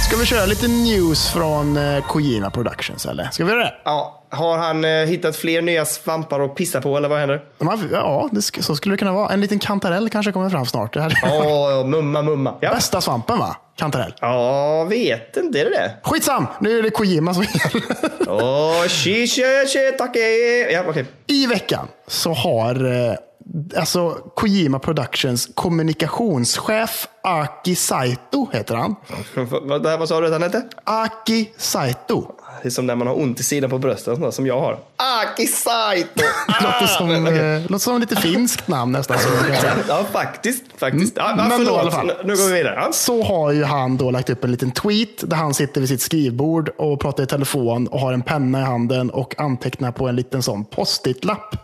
Ska vi köra lite news från eh, Kojima Productions eller? Ska vi göra det? Ja, har han eh, hittat fler nya svampar att pissa på eller vad händer? Ja, det, så skulle det kunna vara. En liten kantarell kanske kommer fram snart. Här. Åh, mumma, mumma. Ja. Bästa svampen va? Kantarell. ja, vet inte. Är det det? Skitsam! Nu är det Kojima som gäller. Åh, shi, shi, shi, take. Ja, okej. I veckan så har eh, alltså Kojima Productions kommunikationschef Aki Saito, heter han. Vad, vad, sa du att han hette? Aki Saito. Det är som när man har ont i sidan på bröstet, som jag har. Aki Saito! *laughs* Låter som, men okej. eh, låter som lite finskt namn nästan. Ja, faktiskt. faktiskt. Ja, Men då i alla fall. nu går vi vidare. Ja. så har ju han då lagt upp en liten tweet där han sitter vid sitt skrivbord och pratar i telefon och har en penna i handen och antecknar på en liten sån post-it-lapp.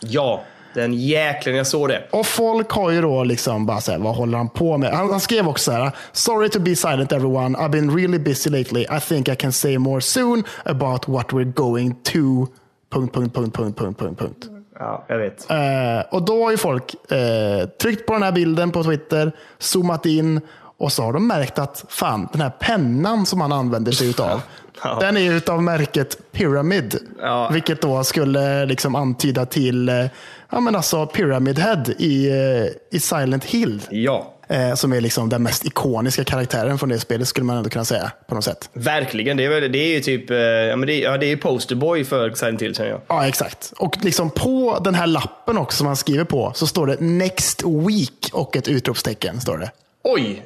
ja, den jäkeln, jag såg det. Och folk har ju då liksom bara så här, vad håller han på med? Han, han skrev också så här, sorry to be silent everyone, I've been really busy lately, I think I can say more soon about what we're going to... Punkt, punkt, punkt, punkt, punkt, punkt, punkt. Ja, jag vet. Eh, och då har ju folk eh, tryckt på den här bilden på Twitter, zoomat in och så har de märkt att fan, den här pennan som han använder sig utav, *laughs* Ja. den är utav märket Pyramid. Ja. Vilket då skulle liksom antyda till eh, ja, men alltså Pyramid Head i, eh, i Silent Hill. Ja, Eh, som är liksom den mest ikoniska karaktären från det spelet skulle man ändå kunna säga på något sätt. verkligen. Det är, väl- det är ju typ, eh, ja, men det, ja, det är ju posterboy för Silent Hill känner jag. Ja, exakt. Och liksom på den här lappen också som han skriver på så står det Next Week och ett utropstecken. står det. Oj,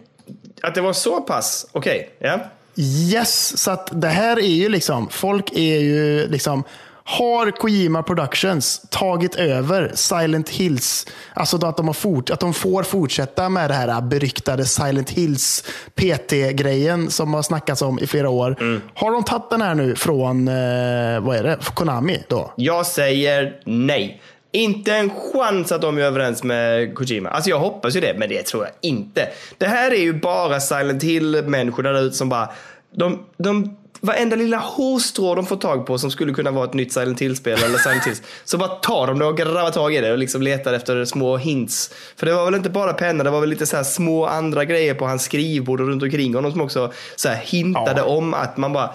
att det var så pass. Okej, ja. Yes, så att det här är ju liksom, folk är ju liksom, har Kojima Productions tagit över Silent Hills, alltså då att de, har fort, att de får fortsätta med det här beryktade Silent Hills PT-grejen som har snackats om i flera år. Har de tagit den här nu från, eh, vad är det, Konami då? Jag säger nej. Inte en chans att de är överens med Kojima. Alltså jag hoppas ju det, men det tror jag inte. Det här är ju bara Silent Hill-människorna där ute som bara... De, de, varenda lilla hårstrå de får tag på som skulle kunna vara ett nytt Silent Hill-spel eller Silent Hills. *laughs* Så bara tar de det och grabbar tag i det och liksom letar efter små hints. För det var väl inte bara penna, det var väl lite så här små andra grejer på hans skrivbord och runt omkring honom som också så här hintade Ja. om att man bara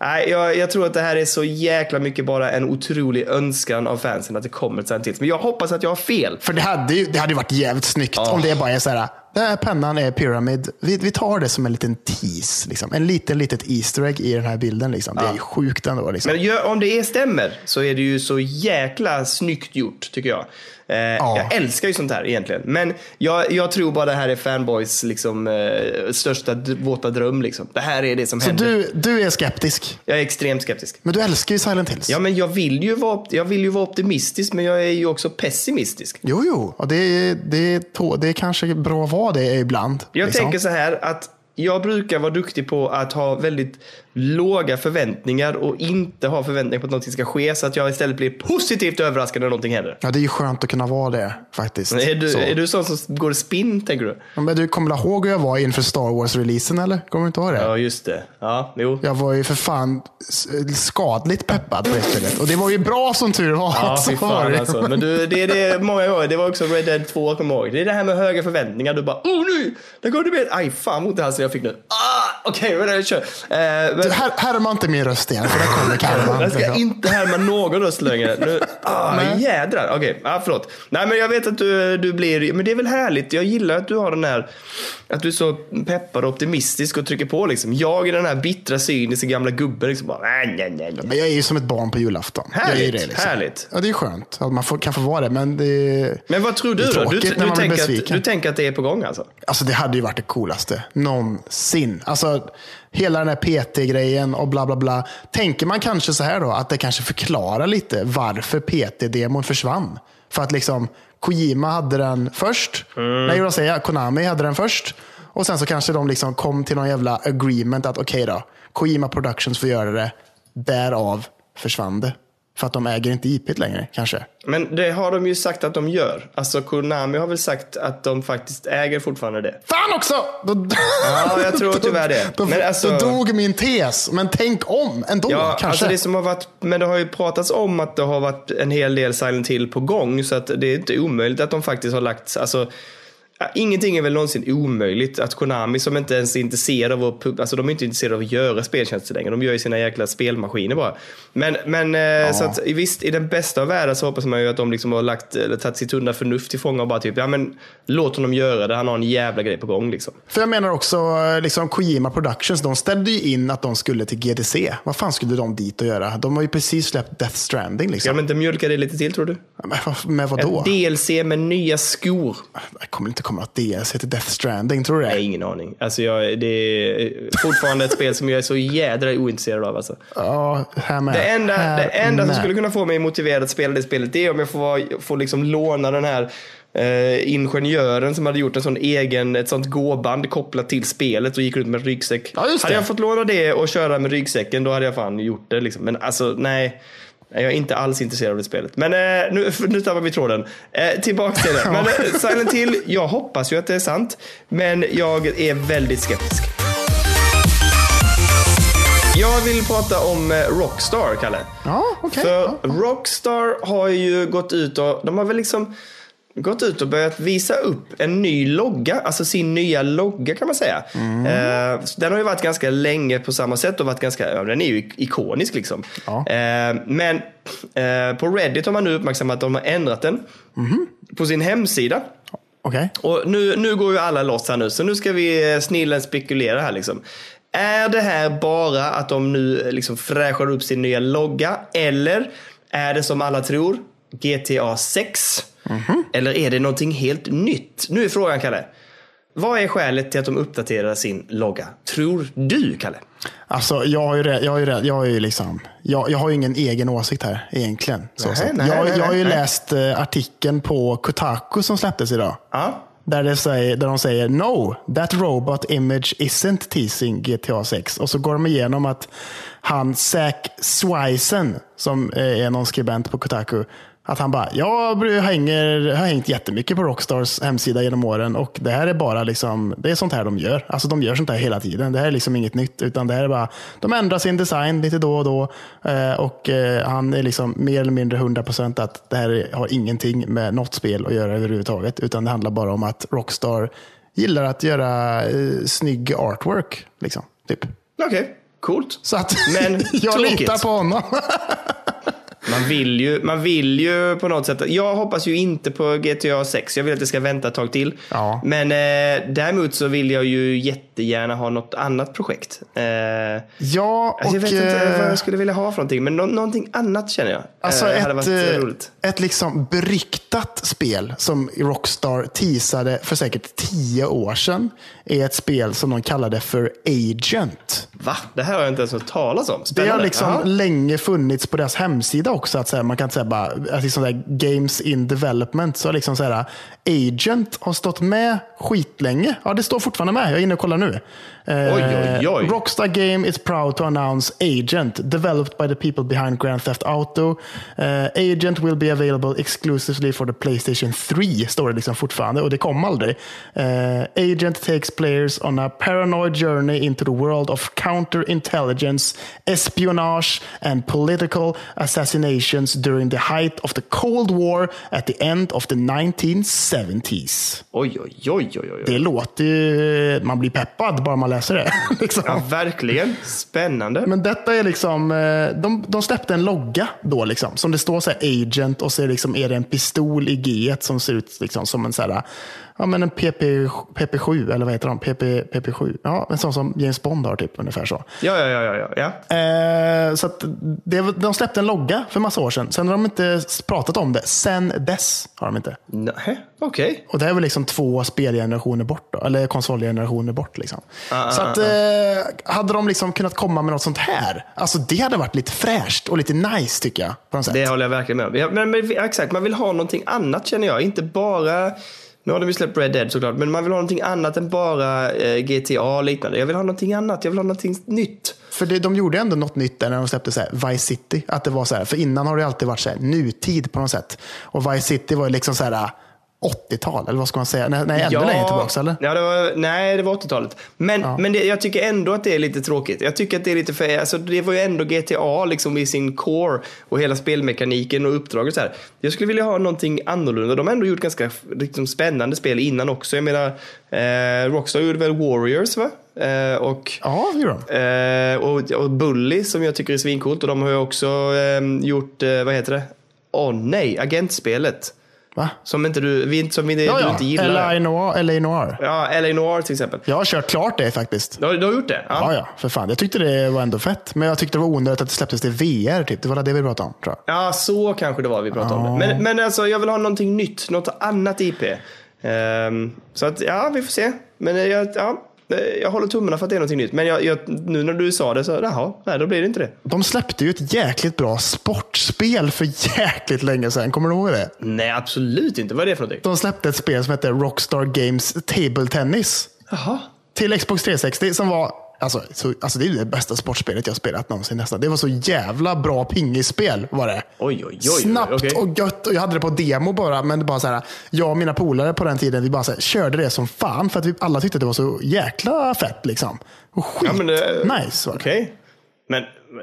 Nej, jag, jag tror att det här är så jäkla mycket bara en otrolig önskan av fansen att det kommer ett Silent Hills. Men jag hoppas att jag har fel. För det hade ju det hade varit jävligt snyggt om det bara är så här. Den här pennan är Pyramid. Vi, vi tar det som en liten tease. Liksom. En liten litet Easter egg i den här bilden. Liksom. Det är ju sjukt ändå. Liksom. Men om det är stämmer så är det ju så jäkla snyggt gjort tycker jag. Eh, Jag älskar ju sånt här egentligen. Men jag, jag tror bara det här är fanboys liksom, eh, största våta dröm. Liksom. Det här är det som Så händer. du, du är skeptisk. Jag är extremt skeptisk. Men du älskar ju Silent Hills. Ja, men jag vill, ju vara, jag vill ju vara optimistisk, men jag är ju också pessimistisk. Jo, jo. Och det, det, det är kanske bra att vara det ibland. Jag liksom. tänker så här att jag brukar vara duktig på att ha väldigt låga förväntningar och inte ha förväntningar på att någonting ska ske så att jag istället blir positivt överraskad när någonting händer. Ja, det är ju skönt att kunna vara det faktiskt. Är du, Så. är du sån som går spinn, tänker du? Ja, Men du kommer väl ihåg hur jag var inför Star Wars-releasen eller? Kommer du inte ihåg det? Ja, just det. Ja, jo. Jag var ju för fan skadligt peppad på det spelet. Och det var ju bra som tur var. Ja, fy fan det. alltså. Men du, det är det många gånger. Det var också Red Dead 2, kommer ihåg. Det är det här med höga förväntningar. Du bara, oh nu! Där går det med. Aj, fan vad ont i halsen jag fick nu. Ah, okej, okay, kör. Eh, Du, här, härma inte min röst igen, för där kommer karvan. *laughs* jag ska inte härma någon röst längre. Nu, *laughs* ah, Nej. jädrar. Okej, ah, förlåt. Nej, men jag vet att du, du blir... Men det är väl härligt. Jag gillar att du har den här... Att du är så peppad och optimistisk och trycker på liksom. Jag är den här bittra, cyniska gamla gubben liksom bara... Nej, nej, nej. nej. Men jag är ju som ett barn på julafton. jag är ju Härligt, det, liksom. härligt. Ja, det är skönt att man får, kan få vara det. Men det, Men vad tror du då? Du, du, blir tänker att, du tänker att det är på gång alltså? alltså, det hade ju varit det coolaste någonsin. Alltså, hela den här PT-grejen och bla bla bla. Tänker man kanske så här då, att det kanske förklarar lite varför PT-demon försvann. För att liksom Kojima hade den först. Mm. Nej, jag säga Konami hade den först. Och sen så kanske de liksom kom till någon jävla agreement att okej då, Kojima Productions får göra det. Därav försvann det. För att de äger inte IP längre kanske. Men det har de ju sagt att de gör. Alltså Konami har väl sagt att de faktiskt äger fortfarande det. Fan också! Då, Ja, jag tror *laughs* tyvärr det. Då, Men alltså- då dog min tes. Men tänk om ändå Ja, kanske. alltså det som har varit, men det har ju pratats om att det har varit en hel del Silent Hill på gång. Så att det är inte omöjligt att de faktiskt har lagt, alltså ja, Ingenting är väl någonsin omöjligt. Att Konami som inte ens är intresserade av att, alltså de är inte intresserade av att göra speltjänster längre. De gör ju sina jäkla spelmaskiner bara. Men, men eh, så att visst, i den bästa av världar så hoppas man ju att de liksom har lagt, eller tagit sitt sunda förnuft till fånga och bara typ, ja men låt honom göra det. Han har en jävla grej på gång liksom. För jag menar också, eh, liksom Kojima Productions, de ställde ju in att de skulle till GDC. Vad fan skulle de dit och göra? De har ju precis släppt Death Stranding. Liksom. de inte mjölka det lite till tror du? Men vad- Med vadå? Ett DLC med nya skor. Det kommer inte komma något DLC till Death Stranding, tror du det? Nej, ingen aning. Alltså jag, det är fortfarande ett spel som jag är så jädra ointresserad av. Alltså. Ja, här med. Det enda, här det enda som med. skulle kunna få mig motiverad att spela det spelet det är om jag får, får liksom låna den här eh, ingenjören som hade gjort en sån egen, ett sånt gåband kopplat till spelet och gick runt med ryggsäck. Ja, hade jag fått låna det och köra med ryggsäcken då hade jag fan gjort det. Liksom. Men alltså nej. Jag är inte alls intresserad av det spelet. Men eh, nu, nu tappar vi tråden. Eh, tillbaka till det. Men eh, Silent Hill, jag hoppas ju att det är sant. Men jag är väldigt skeptisk. Jag vill prata om eh, Rockstar, Kalle. Ja, okej. För Ja. Rockstar har ju gått ut och de har väl liksom gått ut och börjat visa upp en ny logga, alltså sin nya logga kan man säga. Mm. Eh, den har ju varit ganska länge på samma sätt och varit ganska, den är ju ikonisk liksom. Ja. Eh, men eh, på Reddit har man nu uppmärksammat att de har ändrat den Mhm. på sin hemsida. Okej. Och nu, nu går ju alla loss här nu, så nu ska vi eh, snillen spekulera här liksom. Är det här bara att de nu eh, liksom fräschar upp sin nya logga? Eller är det som alla tror GTA 6? Eller är det någonting helt nytt? Nu är frågan, Kalle. Vad är skälet till att de uppdaterar sin logga? Tror du, Kalle? Alltså, jag har ju, jag har ju, jag har ju liksom, jag, jag har ingen egen åsikt här egentligen. Så Nej, nej, jag, nej, jag har ju läst eh, artikeln på Kotaku som släpptes idag. Ja. Där, det säger, där de säger No, that robot image isn't teasing GTA 6. Och så går de igenom att han Zack Swisen, som eh, är någon skribent på Kotaku, Att han bara, jag hänger, har hängt jättemycket på Rockstars hemsida genom åren och det här är bara liksom, det är sånt här de gör. Alltså de gör sånt här hela tiden. Det här är liksom inget nytt utan det här är bara, de ändrar sin design lite då och då eh, och eh, han är liksom mer eller mindre 100% att det här har ingenting med något spel att göra överhuvudtaget utan det handlar bara om att Rockstar gillar att göra eh, snygg artwork. Liksom, typ. Okej, okay, coolt. Så att Men *laughs* jag tråkigt. litar på honom. *laughs* Man vill, ju, man vill ju på något sätt. Jag hoppas ju inte på GTA 6. Jag vill att det ska vänta ett tag till. Ja. Men eh, däremot så vill jag ju jättegärna ha något annat projekt. Eh, ja, och... alltså jag vet inte vad eh, jag skulle vilja ha för någonting. Men nå någonting annat känner jag. Alltså eh, ett, varit eh, roligt. ett liksom beryktat spel som Rockstar teasade för säkert tio år sedan är ett spel som de kallade för Agent. Va? Det här har jag inte ens hört talas om. Det Spännande. har liksom Jaha. länge funnits på deras hemsida också. Att här, man kan inte säga bara att liksom där games in development. Så liksom så här, Agent har stått med skitlänge. Ja, det står fortfarande med. Jag är inne och kollar nu. Eh, Oj, oj, oj. Rockstar Game is proud to announce Agent, developed by the people behind Grand Theft Auto. Eh, Agent will be available exclusively for the Playstation 3, står det liksom fortfarande. Och det kom aldrig. Eh, Agent takes players on a paranoid journey into the world of counterintelligence, espionage and political assassinations during the height of the Cold War at the end of the 1970s. Oj, oj, oj, oj, oj. Det låter ju... Man blir peppad bara man läser det. *laughs* liksom. Ja, verkligen. Spännande. Men detta är liksom, eh, de, de släppte en logga då liksom, som det står så här agent och så är, liksom, är det en pistol i G som ser ut liksom, som en, så här, ja, men en PP, PP7, eller vad heter de? PP, PP7. Ja, en sån som James Bond har typ, ungefär så. Ja, ja, ja, ja, ja. Eh, så att det, de släppte en logga för massa år sedan. Sen har de inte pratat om det. Sen dess har de inte. Nej, okej. Och det är väl liksom två spelgenerationer bort, då, eller konsolgenerationer bort. Liksom. Ah, så ah, att, eh, hade de liksom kunnat komma med något sånt här, alltså det hade varit lite fräscht och lite nice tycker jag. På något sätt. Det håller jag verkligen med om. Ja, men, men, exakt, man vill ha någonting annat känner jag. Inte bara... Nu har de ju släppt Red Dead såklart, men man vill ha någonting annat än bara eh, GTA och liknande. Jag vill ha någonting annat, jag vill ha någonting nytt. För det, de gjorde ändå något nytt där när de släppte så här, Vice City. Att det var så här, för innan har det alltid varit så här, nutid på något sätt. Och Vice City var ju liksom så här 80-tal, eller vad ska man säga? Nej, nej ännu längre tillbaka, eller? Ja, det var, nej, det var 80-talet. Men, men det, jag tycker ändå att det är lite tråkigt. Jag tycker att det är lite för, alltså, det var ju ändå GTA liksom i sin core och hela spelmekaniken och uppdraget så här. Jag skulle vilja ha någonting annorlunda. De har ändå gjort ganska liksom, spännande spel innan också. Jag menar, eh, Rockstar gjorde väl Warriors, va? Eh, och Ja, det gjorde de. Eh, och, och Bully som jag tycker är svincoolt. Och de har ju också eh, gjort, vad heter det? Åh nej, agentspelet. Va? Som inte du, som vi, Ja, du ja. inte gillar. LA Noir. LA Noir. Ja, LA Noir till exempel. Jag har kört klart det faktiskt. Du har, du har gjort det? Ja, ja, för fan. Jag tyckte det var ändå fett. Men jag tyckte det var onödigt att det släpptes till VR. Typ. Det var det vi pratade om, tror jag. Ja, så kanske det var vi pratade om det. Men, men alltså, jag vill ha någonting nytt, något annat IP. Ehm, så att, ja, vi får se. Men eh, ja, jag håller tummarna för att det är någonting nytt. Men jag, jag, nu när du sa det så, jaha, nej, då blir det inte det. De släppte ju ett jäkligt bra sportspel för jäkligt länge sedan. Kommer du ihåg det? Nej, absolut inte. Vad är det för någonting? De släppte ett spel som hette Rockstar Games Table Tennis. Jaha. Till Xbox 360 som var Alltså, så, alltså det är det bästa sportspelet jag spelat någonsin nästan. Det var så jävla bra pingisspel var det. Oj, oj, oj. Snabbt okej. och gött. Och jag hade det på demo bara. Men det bara så här, jag och mina polare på den tiden vi bara här, körde det som fan. För att vi alla tyckte att det var så jäkla fett. Liksom. Och skit Ja, men det- nice var det. Men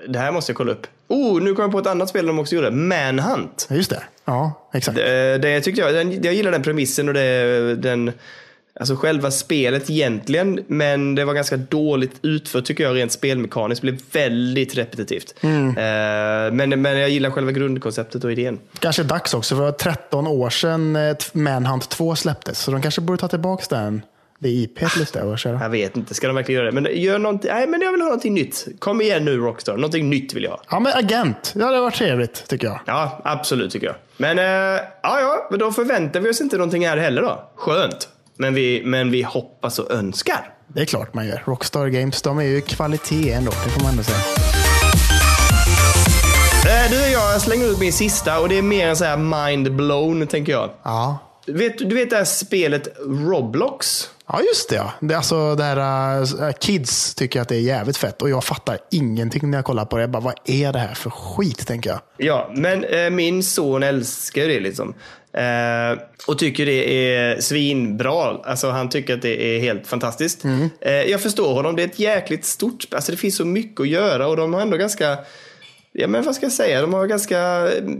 det här måste jag kolla upp. Oh, nu kom jag på ett annat spel de också gjorde. Manhunt. Just det. Ja, exakt. Det, det tyckte jag. Den, jag gillar den premissen och det, den, alltså själva spelet egentligen. Men det var ganska dåligt utfört tycker jag rent spelmekaniskt. Det blev väldigt repetitivt. Mm. Eh, men, men jag gillar själva grundkonceptet och idén. Kanske dags också. För det var 13 år sedan eh, Manhunt 2 släpptes. Så de kanske borde ta tillbaka den. Det IP lite och köra. Jag vet inte, ska de verkligen göra det? Men gör någonting, nej men jag vill ha någonting nytt. Kom igen nu Rockstar, någonting nytt vill jag ha. Ja, men agent. Ja, det hade varit trevligt tycker jag. Ja, absolut tycker jag. Men, eh, ja, ja, men då förväntar vi oss inte någonting här heller då. Skönt. Men vi, men vi hoppas och önskar. Det är klart man gör. Rockstar Games, de är ju kvalitet ändå. Det får man ändå säga. Eh, Du och jag slänger ut min sista och det är mer en så här mind blown tänker jag. Ja. Du vet, du vet det här spelet Roblox? Ja, just det. Ja. Det, är alltså, det här, äh, kids tycker att det är jävligt fett och jag fattar ingenting när jag kollar på det. Jag bara, vad är det här för skit, tänker jag. Ja, men eh, min son älskar det liksom. Eh, och tycker det är svinbra. Alltså han tycker att det är helt fantastiskt. Mm. Eh, jag förstår honom. Det är ett jäkligt stort, alltså det finns så mycket att göra och de har ändå ganska Ja men vad ska jag säga, de har ganska,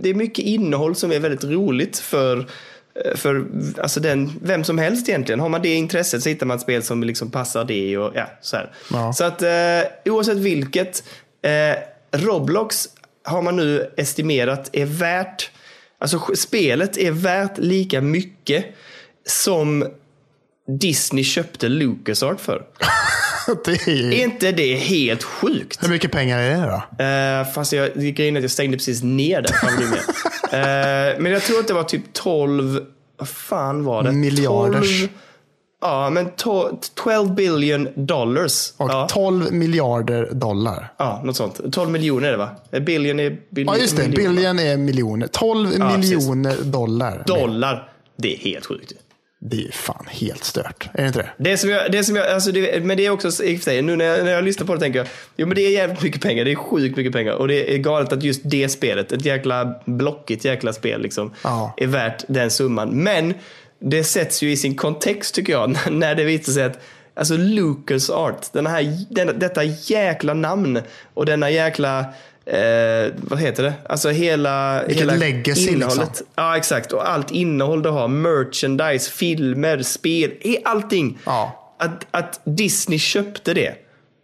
det är mycket innehåll som är väldigt roligt för för alltså den, vem som helst egentligen. Har man det intresset så hittar man ett spel som liksom passar det. Och, ja, så här. Ja. så att eh, oavsett vilket, eh, Roblox har man nu estimerat är värt, alltså spelet är värt lika mycket som Disney köpte LucasArt för. *laughs* det är ju... Är inte det helt sjukt? Hur mycket pengar är det då? Uh, fast jag, grejen är att jag stängde precis ner den. *laughs* Eh, men jag tror att det var typ 12, vad fan var det? Miljarders. 12, ja, men to, 12 billion dollars. Och ja. 12 miljarder dollar. ja, något sånt. 12 miljoner är det va? Eh, Billion är billion. Ja, just det. miljoner. Billion är miljoner. 12 Ja, precis. miljoner dollar. Dollar. Det är helt sjukt. Det är ju fan helt stört. Är det inte det? Det som jag, det som jag, alltså det, men det är också, i och för sig, nu när jag, när jag lyssnar på det tänker jag, jo men det är jävligt mycket pengar, det är sjukt mycket pengar. Och det är galet att just det spelet, ett jäkla blockigt jäkla spel liksom, Ja. är värt den summan. Men det sätts ju i sin kontext tycker jag, *laughs* när det visar sig att Alltså Lucas Art, den här, den, detta jäkla namn och denna jäkla, eh, vad heter det? Alltså hela, Vilket hela legacy, innehållet. liksom. Ja, exakt. Och allt innehåll du har. Merchandise, filmer, spel. Allting. Ja. Att, att Disney köpte det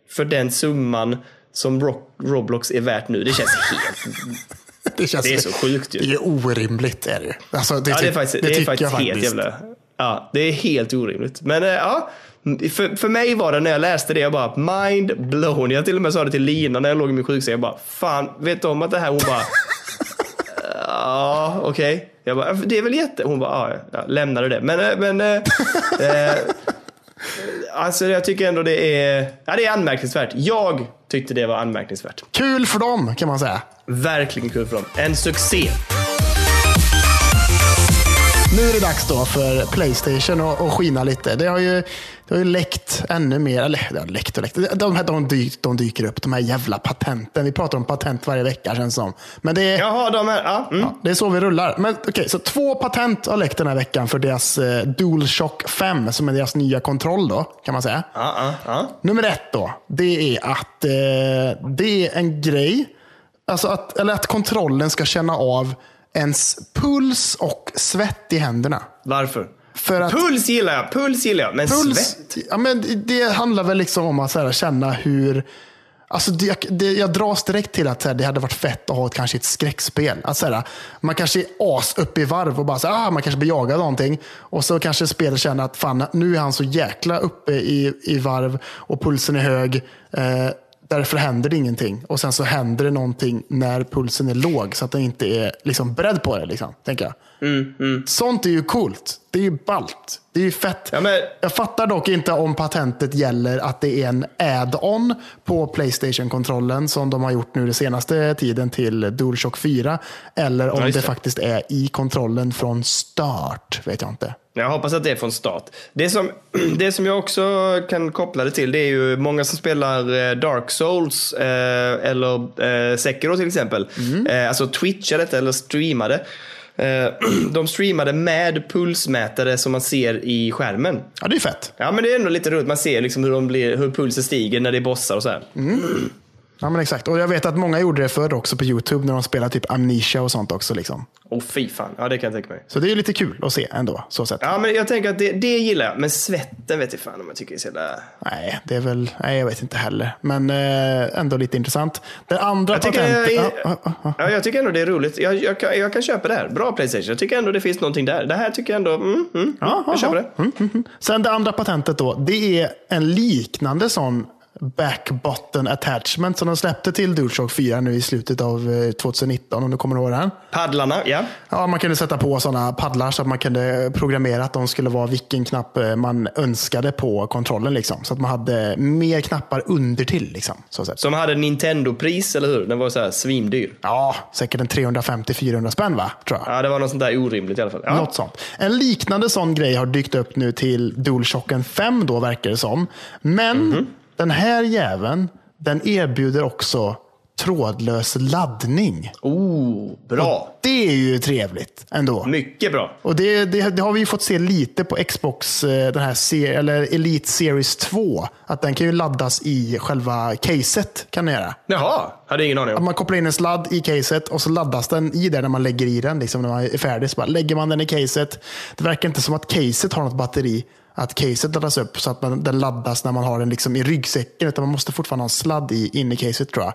för den summan som Roblox är värt nu. Det känns *laughs* helt... *laughs* Det, känns, Det är så sjukt ju. Det är orimligt. Är det. Alltså, det, Ja, det är faktiskt, det är tycker faktiskt jag helt jävla... Ja, det är helt orimligt. Men eh, ja, för, för mig var det när jag läste det, jag bara mind blown. Jag till och med sa det till Lina när jag låg i min sjuksäng. Jag bara, fan, vet du om att det här? Hon bara, *laughs* ja, okej. Jag bara, det är väl jätte... Hon bara, ja, ja lämnade det. Men, eh, men eh, *laughs* eh, alltså jag tycker ändå det är, ja, det är anmärkningsvärt. Jag tyckte det var anmärkningsvärt. Kul för dem kan man säga. Verkligen kul för dem. En succé. Nu är det dags då för Playstation att skina lite. Det har ju, det har ju läckt ännu mer. Eller det har läckt och läckt. De, här, de, dyk, de dyker upp, de här jävla patenten. Vi pratar om patent varje vecka känns som. Men det är, Jaha, de här, ja. Mm. Ja, det är så vi rullar. Men okej, så två patent har läckt den här veckan för deras eh, DualShock 5, som är deras nya kontroll då, kan man säga. Ja, ja, ja. Nummer ett då, det är att eh, det är en grej, alltså att, eller att kontrollen ska känna av ens puls och svett i händerna. Varför? För att Puls gillar jag, puls gillar jag, men puls, svett? ja, men det handlar väl liksom om att så här, känna hur Alltså det, det, jag dras direkt till att här, det hade varit fett att ha ett, kanske ett skräckspel. Att, så här, man kanske är as upp i varv och bara så här, ah, man kanske blir jagad av någonting. Och så kanske spelet känner att fan, nu är han så jäkla uppe i, i varv och pulsen är hög. Eh, därför händer det ingenting. Och sen så händer det någonting när pulsen är låg så att den inte är liksom, beredd på det. Liksom, tänker jag. Sånt är ju coolt. Det är ju ballt. Det är ju fett. Ja, men- Jag fattar dock inte om patentet gäller att det är en add-on på Playstation-kontrollen som de har gjort nu den senaste tiden till DualShock 4. Eller om Ja, det. faktiskt är i kontrollen från start. Vet jag inte. Jag hoppas att det är från start. Det som, *clears throat* det som jag också kan koppla det till, det är ju många som spelar eh, Dark Souls eh, eller eh, Sekiro till exempel. Eh, alltså twitchade eller streamade. Eh, *clears throat* de streamade med pulsmätare som man ser i skärmen. Ja, det är fett. Ja, men det är ändå lite roligt. Man ser liksom hur, de blir, hur pulsen stiger när det är bossar och så här. *clears throat* Ja, men exakt. Och jag vet att många gjorde det förr också på YouTube när de spelar typ Amnesia och sånt också. Liksom. Åh fy fan, ja det kan jag tänka mig. Så det är lite kul att se ändå. Så sett. Ja, men jag tänker att det, det gillar jag. Men svetten vet jag fan om jag tycker är så jävla... Nej, det är väl, nej, jag vet inte heller. Men eh, ändå lite intressant. Det andra Jag patentet... jag, Ja, ja, ja. ja, jag tycker ändå det är roligt. Jag, jag, kan, jag kan köpa det här. Bra Playstation. Jag tycker ändå det finns någonting där. Det här tycker jag ändå... Mm, mm, Ja, jag köper det. Mm, mm, mm. Sen det andra patentet då, det är en liknande sån back button attachment som de släppte till DualShock 4 nu i slutet av eh, 2019 om du kommer ihåg den. Paddlarna, ja. Ja, man kunde sätta på sådana paddlar så att man kunde programmera att de skulle vara vilken knapp eh, man önskade på kontrollen. Liksom. Så att man hade mer knappar under till. Liksom, så. Som hade Nintendo-pris, eller hur? Den var så här svindyr. Ja, säkert en 350-400 spänn va? Tror jag. Ja, det var något sånt där orimligt i alla fall. Ja. Något sånt. En liknande sån grej har dykt upp nu till DualShocken 5 då verkar det som. Men Mhm. Den här jäveln, den erbjuder också trådlös laddning. Oh, bra. Det är ju trevligt ändå. Mycket bra. Och det, det, det har vi ju fått se lite på Xbox, eh, den här ser, eller Elite Series 2. Att den kan ju laddas i själva caset. Kan den göra. Jaha, hade ingen aning Att om. man kopplar in en sladd i caset och så laddas den i där när man lägger i den. Liksom när man är färdig. Så lägger man den i caset. Det verkar inte som att caset har något batteri. Att caset laddas upp så att man, den laddas när man har den liksom i ryggsäcken. Utan man måste fortfarande ha en sladd i, in i caset tror jag.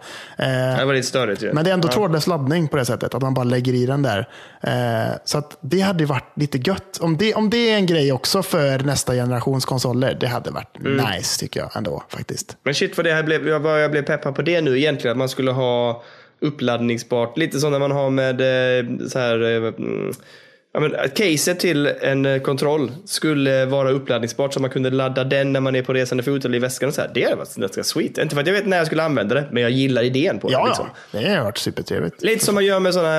Eh, Det var lite ju. men det är ändå trådlös laddning på det sättet. Att man bara lägger i den där. Eh, så att det hade varit lite gött. Om det, om det är en grej också för nästa generations konsoler. Det hade varit nice tycker jag ändå faktiskt. Men shit vad det här blev, jag, vad jag blev peppad på det nu egentligen. Att man skulle ha uppladdningsbart, lite som när man har med eh, så här, eh, mm, ja, men, att caset till en eh, kontroll skulle vara uppladdningsbart så man kunde ladda den när man är på resande fot eller i väskan. Och så här. Det hade varit ganska sweet. Inte för att jag vet när jag skulle använda det, men jag gillar idén på det. Ja, liksom. ja. Det har varit supertrevligt. Lite som man gör med sådana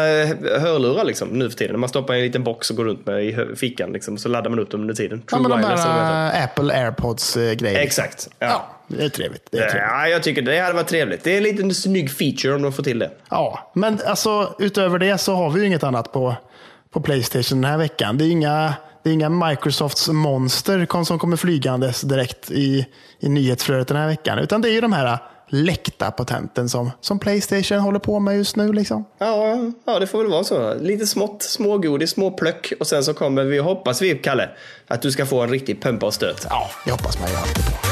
hörlurar liksom, nu för tiden. Man stoppar i en liten box och går runt med i fickan. Liksom, så laddar man upp dem under tiden. Ja, True men de här Apple AirPods-grejer. Exakt. Ja. Ja, det är trevligt. Det är trevligt. Ja, jag tycker det hade varit trevligt. Det är en liten snygg feature om de får till det. Ja, men alltså utöver det så har vi ju inget annat på, på Playstation den här veckan. Det är inga, det är inga Microsofts monster som kommer flygandes direkt i, i nyhetsflödet den här veckan. Utan det är ju de här läckta patenten som, som Playstation håller på med just nu. Liksom. Ja, ja, det får väl vara så. Lite smått, smågodis, små plöck och sen så kommer vi, hoppas vi, Kalle, att du ska få en riktig pumpa och stöt. Ja, det hoppas man ju alltid på.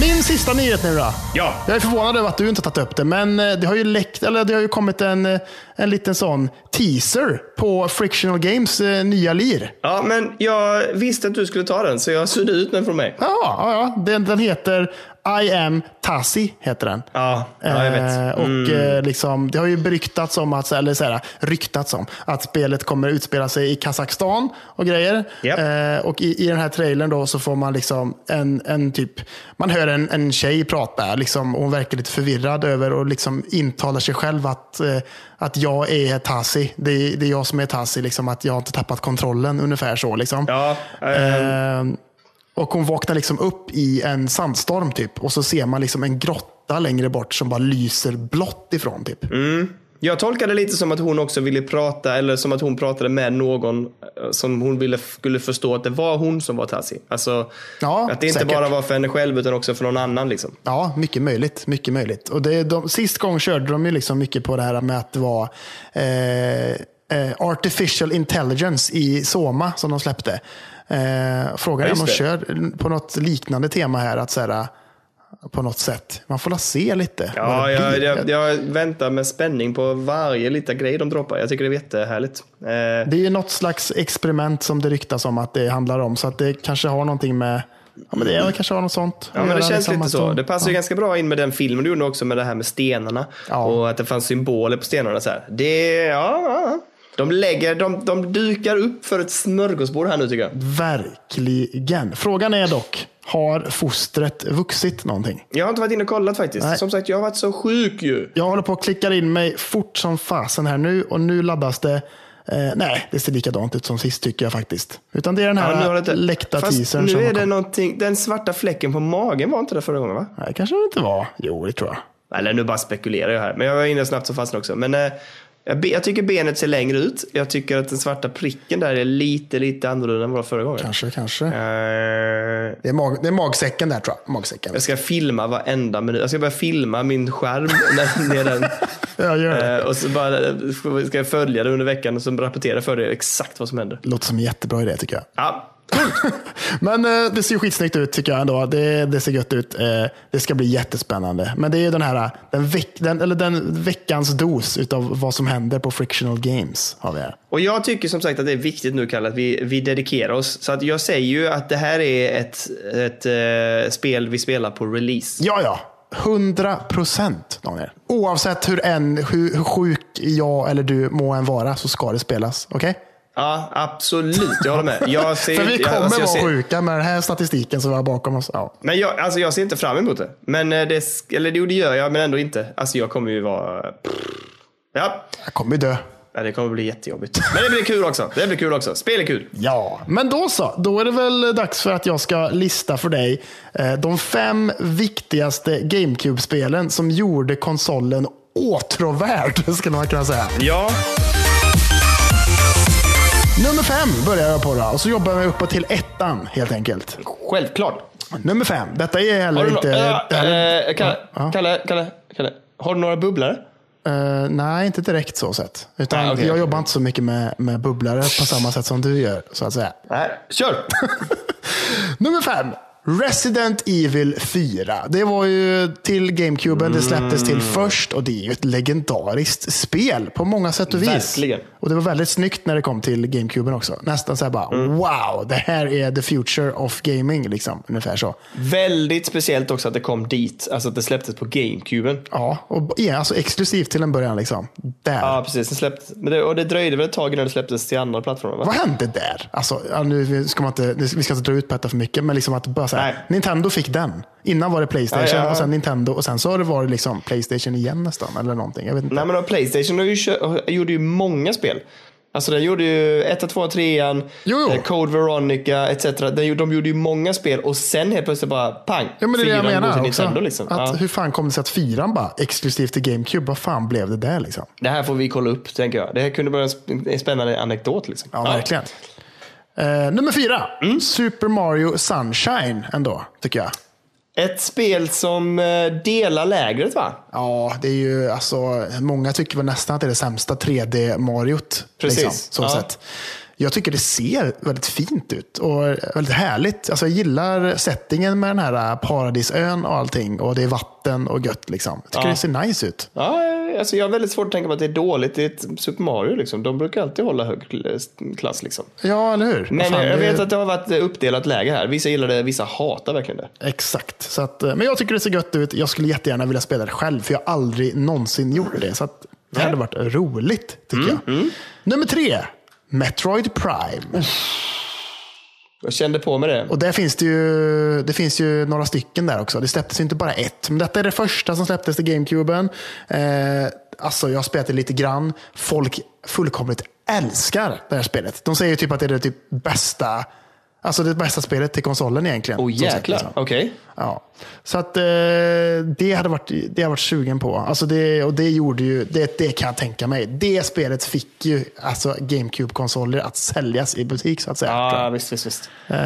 Min sista nyhet nu då. Ja. Jag är förvånad över att du inte har tagit upp det, men eh, det har ju läckt, eller det har ju kommit en, eh, en liten sån teaser på Frictional Games eh, nya lir. Ja, men jag visste att du skulle ta den, så jag sudde ut den från mig. Ja, ja, ja. Den, den heter I am Tassi, heter den. Ja, ja jag vet. Mm. Eh, och eh, liksom, det har ju beryktats om, att, eller så här, ryktats om, att spelet kommer utspela sig i Kazakstan och grejer. Japp. Eh, och i, i den här trailern då så får man liksom en, en typ, man hör en, en tjej prata liksom, och hon verkar lite förvirrad över och liksom intalar sig själv att, att jag är Tassi. Det, är- det är jag som är Tassi, liksom, att jag inte tappat kontrollen, ungefär så. Liksom. Ja, Eh, och hon vaknar liksom upp i en sandstorm typ. Och så ser man liksom en grotta längre bort som bara lyser blått ifrån. Typ. Jag tolkade det lite som att hon också ville prata, eller som att hon pratade med någon eh, som hon ville skulle förstå att det var hon som var Tassi. Alltså, Ja, att det inte säkert. bara var för henne själv utan också för någon annan. Liksom. Ja, mycket möjligt. Mycket möjligt. Och det, de, sist gång körde de ju liksom mycket på det här med att det var eh, eh, artificial intelligence i Soma som de släppte. Eh, frågan är om de kör på något liknande tema här. att så här, På något sätt. Man får la se lite. Ja, jag, jag, jag väntar med spänning på varje liten grej de droppar. Jag tycker det är jättehärligt. Eh, Det är ju något slags experiment som det ryktas om att det handlar om. Så att det kanske har någonting med... Ja, men det är, kanske har något sånt. Ja, men det känns liksom lite så. de- Det passar ju ja. ganska bra in med den filmen du gjorde också med det här med stenarna. Ja. Och att det fanns symboler på stenarna. Så här. Det, ja. De, lägger, de, de dukar upp för ett smörgåsbord här nu tycker jag. Verkligen. Frågan är dock, har fostret vuxit någonting? Jag har inte varit inne och kollat faktiskt. Nej. Som sagt, jag har varit så sjuk ju. Jag håller på att klicka in mig fort som fasen här nu och nu laddas det. Eh, nej, det ser likadant ut som sist tycker jag faktiskt. Utan det är den här Ja, inte- läckta teasern. nu är det någonting, den svarta fläcken på magen var inte det förra gången va? Nej, kanske det inte var. Jo, det tror jag. Eller nu bara spekulerar jag här. Men jag var inne snabbt som fastnade också. Men eh, jag, jag tycker benet ser längre ut. Jag tycker att den svarta pricken där är lite, lite annorlunda än vad förra gången. Kanske, kanske. Eh, Det, är mag, det är magsäcken där tror jag. Magsäcken. jag ska filma varenda minut. Jag ska börja filma min skärm *laughs* när, när den Ja, gör det. Eh, och så bara, eh, ska jag följa det under veckan och så rapportera för dig exakt vad som händer. Låter som en jättebra idé tycker jag. Ja, *laughs* Men eh, det ser skitsnyggt ut tycker jag ändå. Det, det ser gött ut. Eh, det ska bli jättespännande. Men det är den här den, veck, den, eller den veckans dos utav vad som händer på Frictional Games. Har vi här. Och jag tycker som sagt att det är viktigt nu Kalle att vi, vi dedikerar oss. Så att jag säger ju att det här är ett, ett eh, spel vi spelar på release. Ja, ja. 100 procent Daniel. Oavsett hur, en, hur, hur sjuk jag eller du må än vara så ska det spelas. Okej? Ja, absolut. Jag håller med. Jag *laughs* ser, För vi jag- kommer alltså, jag vara ser- sjuka med den här statistiken som vi har bakom oss. Ja. Men jag, alltså jag ser inte fram emot det. Men eh, det, eller jo, det gör jag, men ändå inte. Alltså jag kommer ju vara... Ja, Jag kommer dö. Ja, det kommer bli jättejobbigt. Men det blir kul också. Det blir kul också. Spel är kul. Ja, men då så. Då är det väl dags för att jag ska lista för dig eh, de fem viktigaste GameCube-spelen som gjorde konsolen åtråvärd, *laughs* skulle man kunna säga. Ja, Nummer fem börjar jag på då, och så jobbar vi uppåt till ettan helt enkelt. självklart. Nummer fem. Detta är heller inte... här är- eh, Kalle, Ja. Kalle, Kalle, Kalle, har du några bubblare? Eh, nej, inte direkt så sett. Utan Nej, okej. jag jobbar inte så mycket med, med bubblare på samma sätt som du gör, så att säga. Nej. Kör! *laughs* Nummer fem. Resident Evil 4. Det var ju till GameCuben det släpptes till först och det är ju ett legendariskt spel på många sätt och vis. Verkligen. Och det var väldigt snyggt när det kom till GameCuben också. Nästan så här bara, wow, det här är the future of gaming. Liksom, ungefär så. Väldigt speciellt också att det kom dit. Alltså att det släpptes på GameCuben. Ja, och ja, alltså exklusivt till en början. Liksom. Där. Ja, precis. Det släpptes, men det, och det dröjde väl ett tag innan det släpptes till andra plattformar? Va? Vad hände där? Alltså, nu ska man inte, vi ska inte dra ut på detta för mycket, men liksom att bara så här. Nintendo fick den. Innan var det Playstation Ja, ja, ja. och sen Nintendo och sen så har det varit liksom Playstation igen nästan. Eller någonting. Jag vet inte. Nej, men Playstation har ju gjorde ju många spel. Alltså den gjorde ju 1, 2, 3, Jo, jo. Code Veronica etc. Gjorde- de gjorde ju många spel och sen helt plötsligt bara pang. Ja, men det är det jag menar också. Nintendo, liksom. Att, ja. Hur fan kom det sig att fyran bara exklusivt till GameCube? Vad fan blev det där liksom? Det här får vi kolla upp, tänker jag. Det här kunde vara en sp- en spännande anekdot. Liksom. Ja, verkligen. Eh, nummer fyra. Mm. Super Mario Sunshine ändå, tycker jag. Ett spel som eh, delar lägret, va? Ja, det är ju alltså, många tycker väl nästan att det är det sämsta 3D-Mariot. Precis. Liksom, så Ja. sett. Jag tycker det ser väldigt fint ut och väldigt härligt. Alltså, jag gillar settingen med den här paradisön och allting. Och det är vatten och gött. Liksom. Jag tycker Ja. det ser nice ut. Ja, alltså jag har väldigt svårt att tänka mig att det är dåligt i ett Super Mario. Liksom. De brukar alltid hålla hög klass. Liksom. Ja, eller hur? Men fan, jag det- vet att det har varit uppdelat läge här. Vissa gillar det, vissa hatar verkligen det. Exakt. Så att, eh, men jag tycker det ser gött ut. Jag skulle jättegärna vilja spela det själv, för jag har aldrig någonsin gjort det. Så att det hade varit roligt, tycker Mm, jag. Nummer tre. Metroid Prime. Jag kände på mig det. Och där finns det, ju, det finns ju några stycken där också. Det släpptes inte bara ett. Men detta är det första som släpptes till GameCuben. Eh, alltså, jag har spelat det lite grann. Folk fullkomligt älskar det här spelet. De säger typ att det är det typ bästa, alltså det bästa spelet till konsolen egentligen. Åh sett, jäklar, liksom. okej. Ja. Så att eh, det hade varit, det har varit sugen på. Alltså det, och det gjorde ju, det, det kan jag tänka mig. Det spelet fick ju alltså GameCube-konsoler att säljas i butik så att säga. Ja, visst, visst, visst. Eh,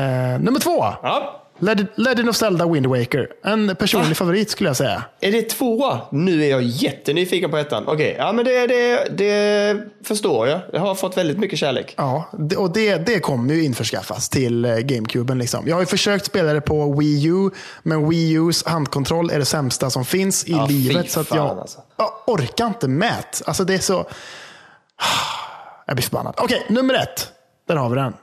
nummer två. Ja. Legend, of Zelda Wind Waker. En personlig Va? favorit skulle jag säga. Är det tvåa? Nu är jag jättenyfiken på ettan. Okej, ja men det, det, det förstår jag. Jag har fått väldigt mycket kärlek. Ja, och det, det kommer ju införskaffas till eh, GameCuben. Liksom. Jag har ju försökt spela det på Wii U, men Wii Us handkontroll är det sämsta som finns i Ja, livet. Så jag, alltså. jag orkar inte med. Alltså det är så... Jag blir förbannad. Okej, nummer ett. Där har vi den.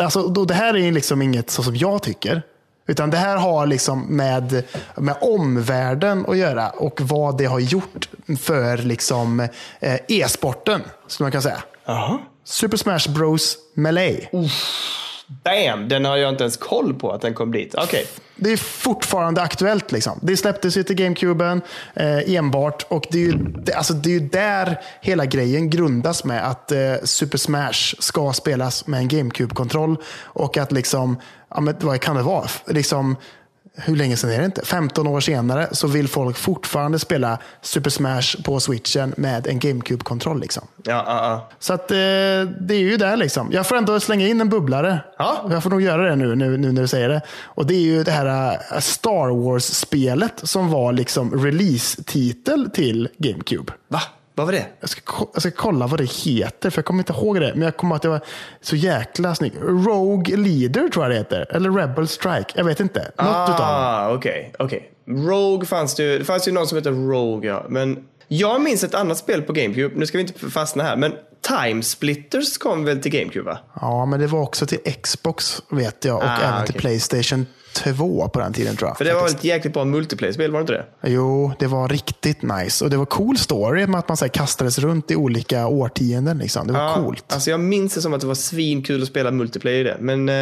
Alltså, då, det här är liksom inget så som jag tycker. Utan det här har liksom med, med omvärlden att göra och vad det har gjort för liksom, eh, e-sporten, skulle man kunna säga. Jaha. Super Smash Bros Melee. Damn, den har jag inte ens koll på att den kom dit. Okej. Det är fortfarande aktuellt. Liksom. Det släpptes ju till GameCuben eh, enbart. Och det är, ju, det, alltså, det är ju där hela grejen grundas med att eh, Super Smash ska spelas med en GameCube-kontroll. Och att liksom, ja, men, vad kan det vara? Liksom, hur länge sedan är det inte? 15 år senare så vill folk fortfarande spela Super Smash på switchen med en GameCube-kontroll. Liksom. Ja, ja, ja. Så att, eh, det är ju där liksom. Jag får ändå slänga in en bubblare. Ja. Jag får nog göra det nu, nu, nu när du säger det. Och det är ju det här eh, Star Wars-spelet som var liksom release-titel till GameCube. Va? Vad var det? Jag ska, jag ska kolla vad det heter, för jag kommer inte ihåg det. Men jag kommer att det var så jäkla snyggt. Rogue Leader tror jag det heter. Eller Rebel Strike. Jag vet inte. Något utav dem. Ah, okej. okej. Rogue fanns det ju. Det fanns ju någon som heter Rogue, ja. Men jag minns ett annat spel på GameCube. Nu ska vi inte fastna här, men Time Splitters kom väl till GameCube, va? Ja, men det var också till Xbox vet jag. Och Ah, även till okej. Playstation 2 på den tiden tror jag. För det var faktiskt. ett jäkligt bra multiplayer-spel, var det inte det? Jo, det var riktigt nice. Och det var cool story med att man så här, kastades runt i olika årtionden. Liksom. Det var coolt. Alltså jag minns det som att det var svinkul att spela multiplayer i det. Men eh,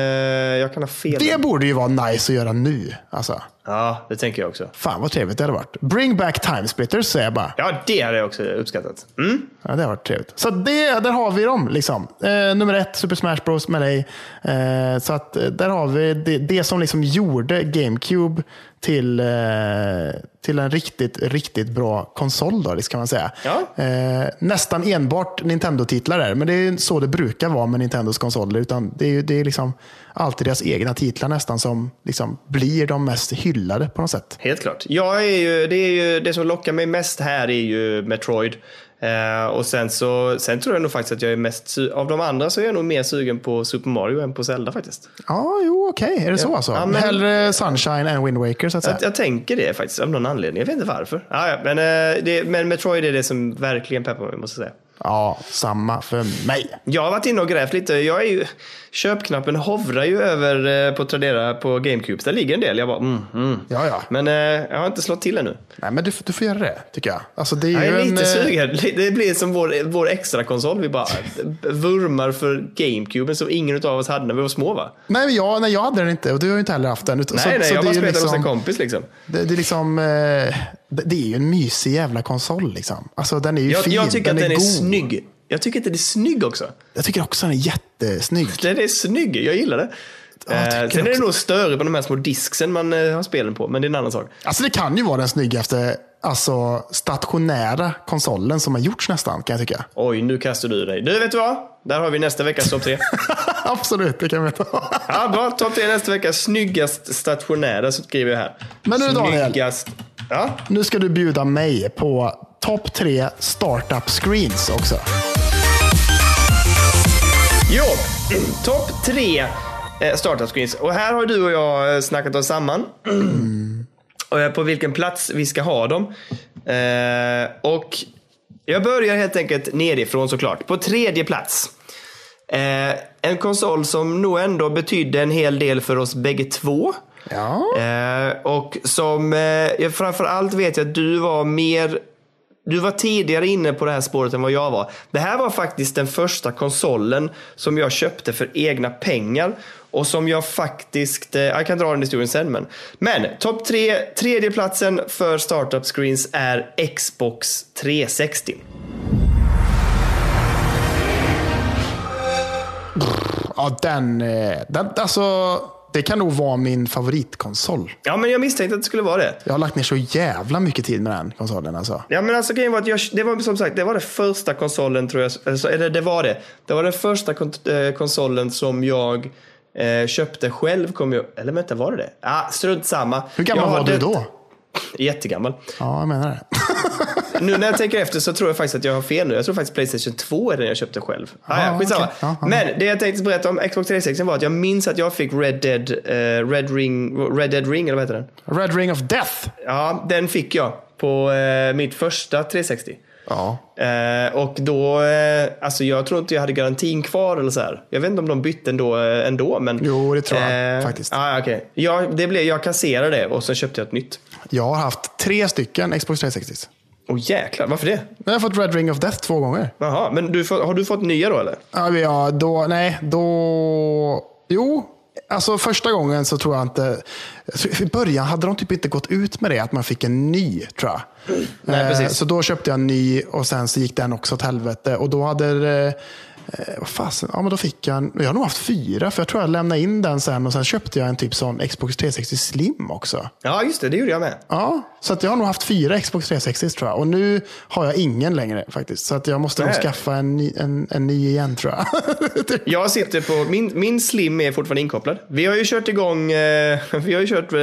jag kan ha fel. Det borde ju vara nice att göra nu. Alltså, Ja, det tänker jag också. fan vad trevligt det hade varit. Bring back time splitters säger jag bara. Ja, det hade jag också uppskattat. Mm. Ja, det har varit trevligt. Så det, där har vi dem. Liksom. Eh, nummer ett, Super Smash Bros. Melee. Eh, så att, eh, där har vi det, det som liksom gjorde GameCube till, eh, till en riktigt, riktigt bra konsol. Då, det ska man säga. Ja. Eh, nästan enbart Nintendo-titlar där. Men det är så det brukar vara med Nintendos konsoler. Utan det är, det är liksom alltid deras egna titlar nästan som liksom blir de mest hyllade på något sätt. Helt klart. Jag är ju, det, är ju, det som lockar mig mest här är ju Metroid. Eh, och sen, så, sen tror jag nog faktiskt att jag är mest, av de andra så är jag nog mer sugen på Super Mario än på Zelda faktiskt. Ja, jo, okej. Är det så alltså? Ja, men- Hellre Sunshine än Wind Waker så att säga. Jag, jag tänker det faktiskt av någon anledning. Jag vet inte varför. Ah, ja, men, eh, det, men Metroid är det som verkligen peppar mig måste jag säga. Ja, samma för mig. Jag har varit inne och grävt lite. Jag är ju, köpknappen hovrar ju över eh, på Tradera på GameCube. Där ligger en del. Jag bara, mm, mm. Ja, ja. Men eh, jag har inte slått till ännu. Nej, men du, du får göra det, tycker jag. Alltså, det är Jag är en, lite eh, sugen. *laughs* Det blir som vår, vår extra konsol. Vi bara vurmar för GameCube som ingen av oss hade när vi var små va? Nej, jag, nej, jag hade den inte och du har ju inte heller haft den. Utan, Nej, så, nej, så jag bara ju spelade hos en liksom, kompis liksom. det, det är liksom, eh, det, är ju en mysig jävla konsol. Liksom. Alltså, den är ju Jag, fin. jag tycker att den är, god. snygg. Jag tycker att den är snygg också. Jag tycker också den är jättesnygg. *laughs* Den är snygg, jag gillar det. Ja, eh, sen är det nog större på de här små disksen man eh, har spelen på, men det är en annan sak. Alltså, det kan ju vara den snyggaste alltså, stationära konsolen som har gjorts nästan, kan jag tycka. Oj, nu kastar du dig. Du, vet du vad? Där har vi nästa veckas topp tre. *laughs* Absolut, det kan vi ta. Ja, bra. Topp tre nästa vecka. Snyggast stationära, så skriver jag här. Men nu, Daniel. Snyggast... Ja, Nu ska du bjuda mig på topp tre startup screens också. Jo, topp tre eh, startup screens. Och här har du och jag eh, snackat oss samman. Och eh, på vilken plats vi ska ha dem. Och jag börjar helt enkelt nerifrån såklart. På tredje plats. En konsol som nog ändå betydde en hel del för oss bägge två. Ja. Eh, och som, eh, framför allt vet jag att du var mer du var tidigare inne på det här spåret än vad jag var. Det här var faktiskt den första konsolen som jag köpte för egna pengar. Och som jag faktiskt, eh, jag kan dra den historien sen men. Men topp tre, tredje platsen för startup screens är Xbox 360. Ja, den, eh, den, alltså, det kan nog vara min favoritkonsol. Ja men jag misstänkte att det skulle vara det. Jag har lagt ner så jävla mycket tid med den konsolen. Alltså. Ja men alltså grejen var att jag, det var som sagt, det var den första konsolen tror jag, alltså, eller det var det. Det var den första kon- eh, konsolen som jag eh, köpte själv, kom jag, eller vänta var det det? Ah, strunt samma. Hur gammal Jag var du då? Jättegammal. Ja, jag menar det. *laughs* Nu när jag tänker efter så tror jag faktiskt att jag har fel nu. Jag tror faktiskt Playstation 2 är den jag köpte själv. Ah, Ah, ja, skitsamma. Ja, ja. Men det jag tänkte berätta om Xbox 360 var att jag minns att jag fick Red Dead, eh, Red, Ring, Red Dead Ring, eller vad heter den? Red Ring of Death. Ja, den fick jag på eh, mitt första 360. Ja. Eh, och då, eh, alltså jag tror inte jag hade garantin kvar eller så här. Jag vet inte om de bytte ändå, eh, ändå men. Jo, det tror jag faktiskt. Ah, okay. jag, det blev, jag kasserade det och så köpte jag ett nytt. Jag har haft tre stycken Xbox 360. Åh jäklar, varför det? Jag har fått Red Ring of Death två gånger. Jaha, men du, har du fått nya då eller? Ja, då, nej, då... Jo, alltså första gången så tror jag inte... I början hade de typ inte gått ut med det, att man fick en ny, tror jag. Nej, Eh, precis. Så då köpte jag en ny och sen så gick den också åt helvete. Och då hade det... Eh, vad fasen, ja men då fick jag en, jag har nog haft fyra, för jag tror jag lämnade in den sen och sen köpte jag en typ sån Xbox 360 Slim också. Ja, just det, det gjorde jag med. Ja, så att jag har nog haft fyra Xbox 360 tror jag. Och nu har jag ingen längre faktiskt. Så att jag måste nog Nej. skaffa en, ny- en, en ny igen tror jag. *laughs* Jag sitter på, min, min slim är fortfarande inkopplad. Vi har ju kört igång, eh, *laughs* vi har ju kört eh,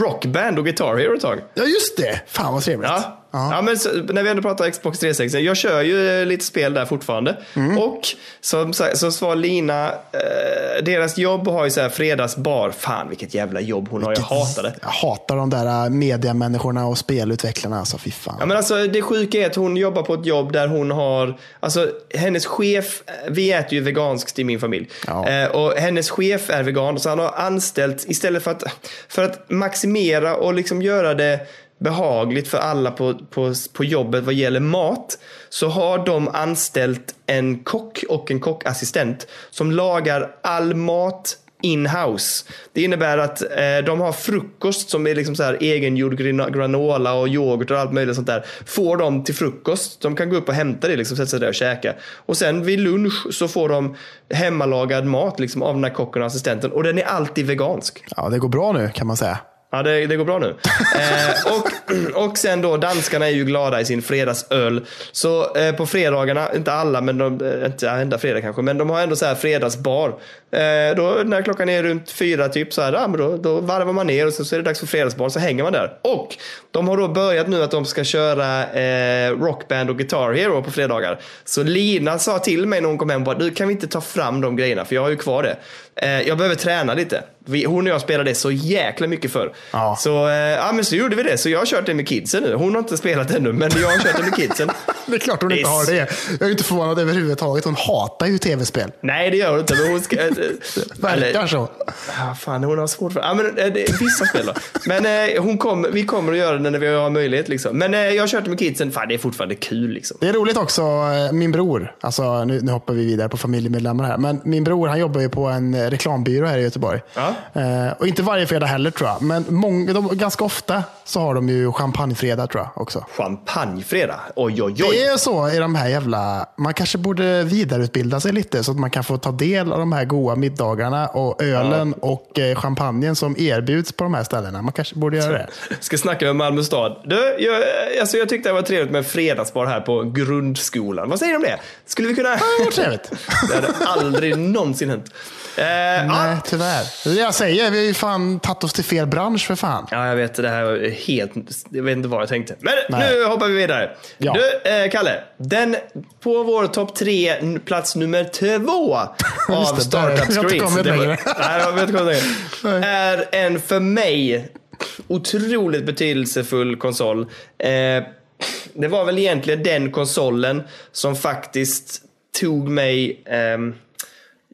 Rockband och Guitar Hero ett tag. Ja, just det. Fan vad trevligt. Ja, Ja, men så, när vi ändå pratar Xbox 360, jag kör ju eh, lite spel där fortfarande. Mm. Och som, som svar Lina, eh, deras jobb har ju så här fredagsbar. Fan vilket jävla jobb hon har, jag hatar det. Jag hatar de där äh, mediamänniskorna och spelutvecklarna. Alltså, fy fan. Ja, men alltså, det sjuka är att hon jobbar på ett jobb där hon har, alltså hennes chef, vi äter ju veganskt i min familj. Ja. Eh, och hennes chef är vegan, så han har anställt, istället för att, för att maximera och liksom göra det behagligt för alla på, på, på jobbet vad gäller mat, så har de anställt en kock och en kockassistent som lagar all mat in-house. Det innebär att eh, de har frukost som är liksom så här egengjord granola och yoghurt och allt möjligt sånt där. Får de till frukost. De kan gå upp och hämta det, liksom, sätta sig där och käka. Och sen vid lunch så får de hemmalagad mat liksom, av den här kocken och assistenten. Och den är alltid vegansk. Ja, det går bra nu kan man säga. Ja, det, det går bra nu. *laughs* Eh, och, och sen då, danskarna är ju glada i sin fredagsöl. Så eh, på fredagarna, inte alla, men de, eh, inte enda fredag kanske, men de har ändå så här fredagsbar. Eh, då när klockan är runt fyra typ så här, ja, då, då varvar man ner och så, så är det dags för fredagsbar, så hänger man där. Och de har då börjat nu att de ska köra eh, Rockband och Guitar Hero på fredagar. Så Lina sa till mig när hon kom hem, bara, du kan vi inte ta fram de grejerna, för jag har ju kvar det. Eh, jag behöver träna lite. Vi, hon och jag spelade det så jäkla mycket för. Ja. Så, eh, ja, men så gjorde vi det. Så jag har kört det med kidsen nu. Hon har inte spelat ännu, men jag har kört det med kidsen. *laughs* Det är klart hon inte Visst. har det. Jag är inte förvånad överhuvudtaget. Hon hatar ju tv-spel. Nej, det gör hon inte. Men hon ska, eh, Verkar så. Ja, fan, hon har svårt för... Ja, men, det vissa spel då. Men eh, hon kom, vi kommer att göra det när vi har möjlighet. Liksom. Men eh, jag har kört det med kidsen. Fan, det är fortfarande kul. Liksom. Det är roligt också, min bror, alltså nu, nu hoppar vi vidare på familjemedlemmar här, men min bror han jobbar ju på en reklambyrå här i Göteborg. Ja. Eh, och inte varje fredag heller tror jag, men många, de, ganska ofta så har de ju champagnefredag tror jag också. Champagnefredag. Oj, oj, Det oj. är så i de här jävla, man kanske borde vidareutbilda sig lite så att man kan få ta del av de här goda middagarna och ölen och eh, champagnen som erbjuds på de här ställena. Man kanske borde göra det. *laughs* Ska snacka med Malmö stad. Du, jag, alltså jag tyckte det var trevligt med en fredagsbar här på grundskolan. Vad säger du om det? Skulle vi kunna... Det var trevligt. *laughs* Det hade aldrig någonsin hänt. *laughs* Eh, ja. Nej, tyvärr. Det jag säger, vi har ju fan tagit oss till fel bransch för fan. Ja, jag vet. Det här var helt... Jag vet inte vad jag tänkte. Men Nej. nu hoppar vi vidare. Ja. Du, eh, Kalle. Den på vår topp tre, plats nummer två *laughs* av det, startup har screens. *laughs* jag vet inte kommit längre. Är en för mig otroligt betydelsefull konsol. Eh, det var väl egentligen den konsolen som faktiskt tog mig... ehm,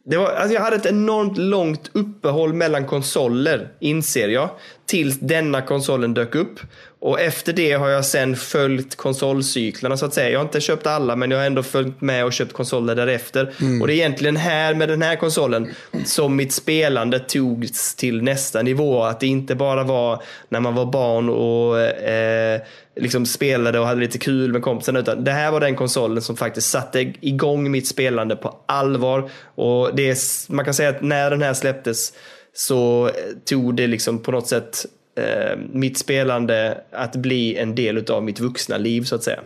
det var, alltså jag hade ett enormt långt uppehåll mellan konsoler, inser jag. Tills denna konsolen dök upp. Och efter det har jag sen följt konsolcyklarna så att säga. Jag har inte köpt alla men jag har ändå följt med och köpt konsoler därefter. Och det är egentligen här med den här konsolen som mitt spelande togs till nästa nivå. Att det inte bara var när man var barn och eh, liksom spelade och hade lite kul med kompisarna. Utan det här var den konsolen som faktiskt satte igång mitt spelande på allvar. Och det är, man kan säga att när den här släpptes så tog det liksom på något sätt eh, mitt spelande att bli en del av mitt vuxna liv så att säga.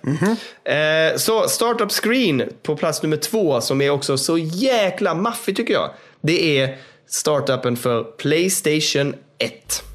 Eh, så Startup Screen på plats nummer två som är också så jäkla maffig tycker jag. Det är startupen för Playstation 1.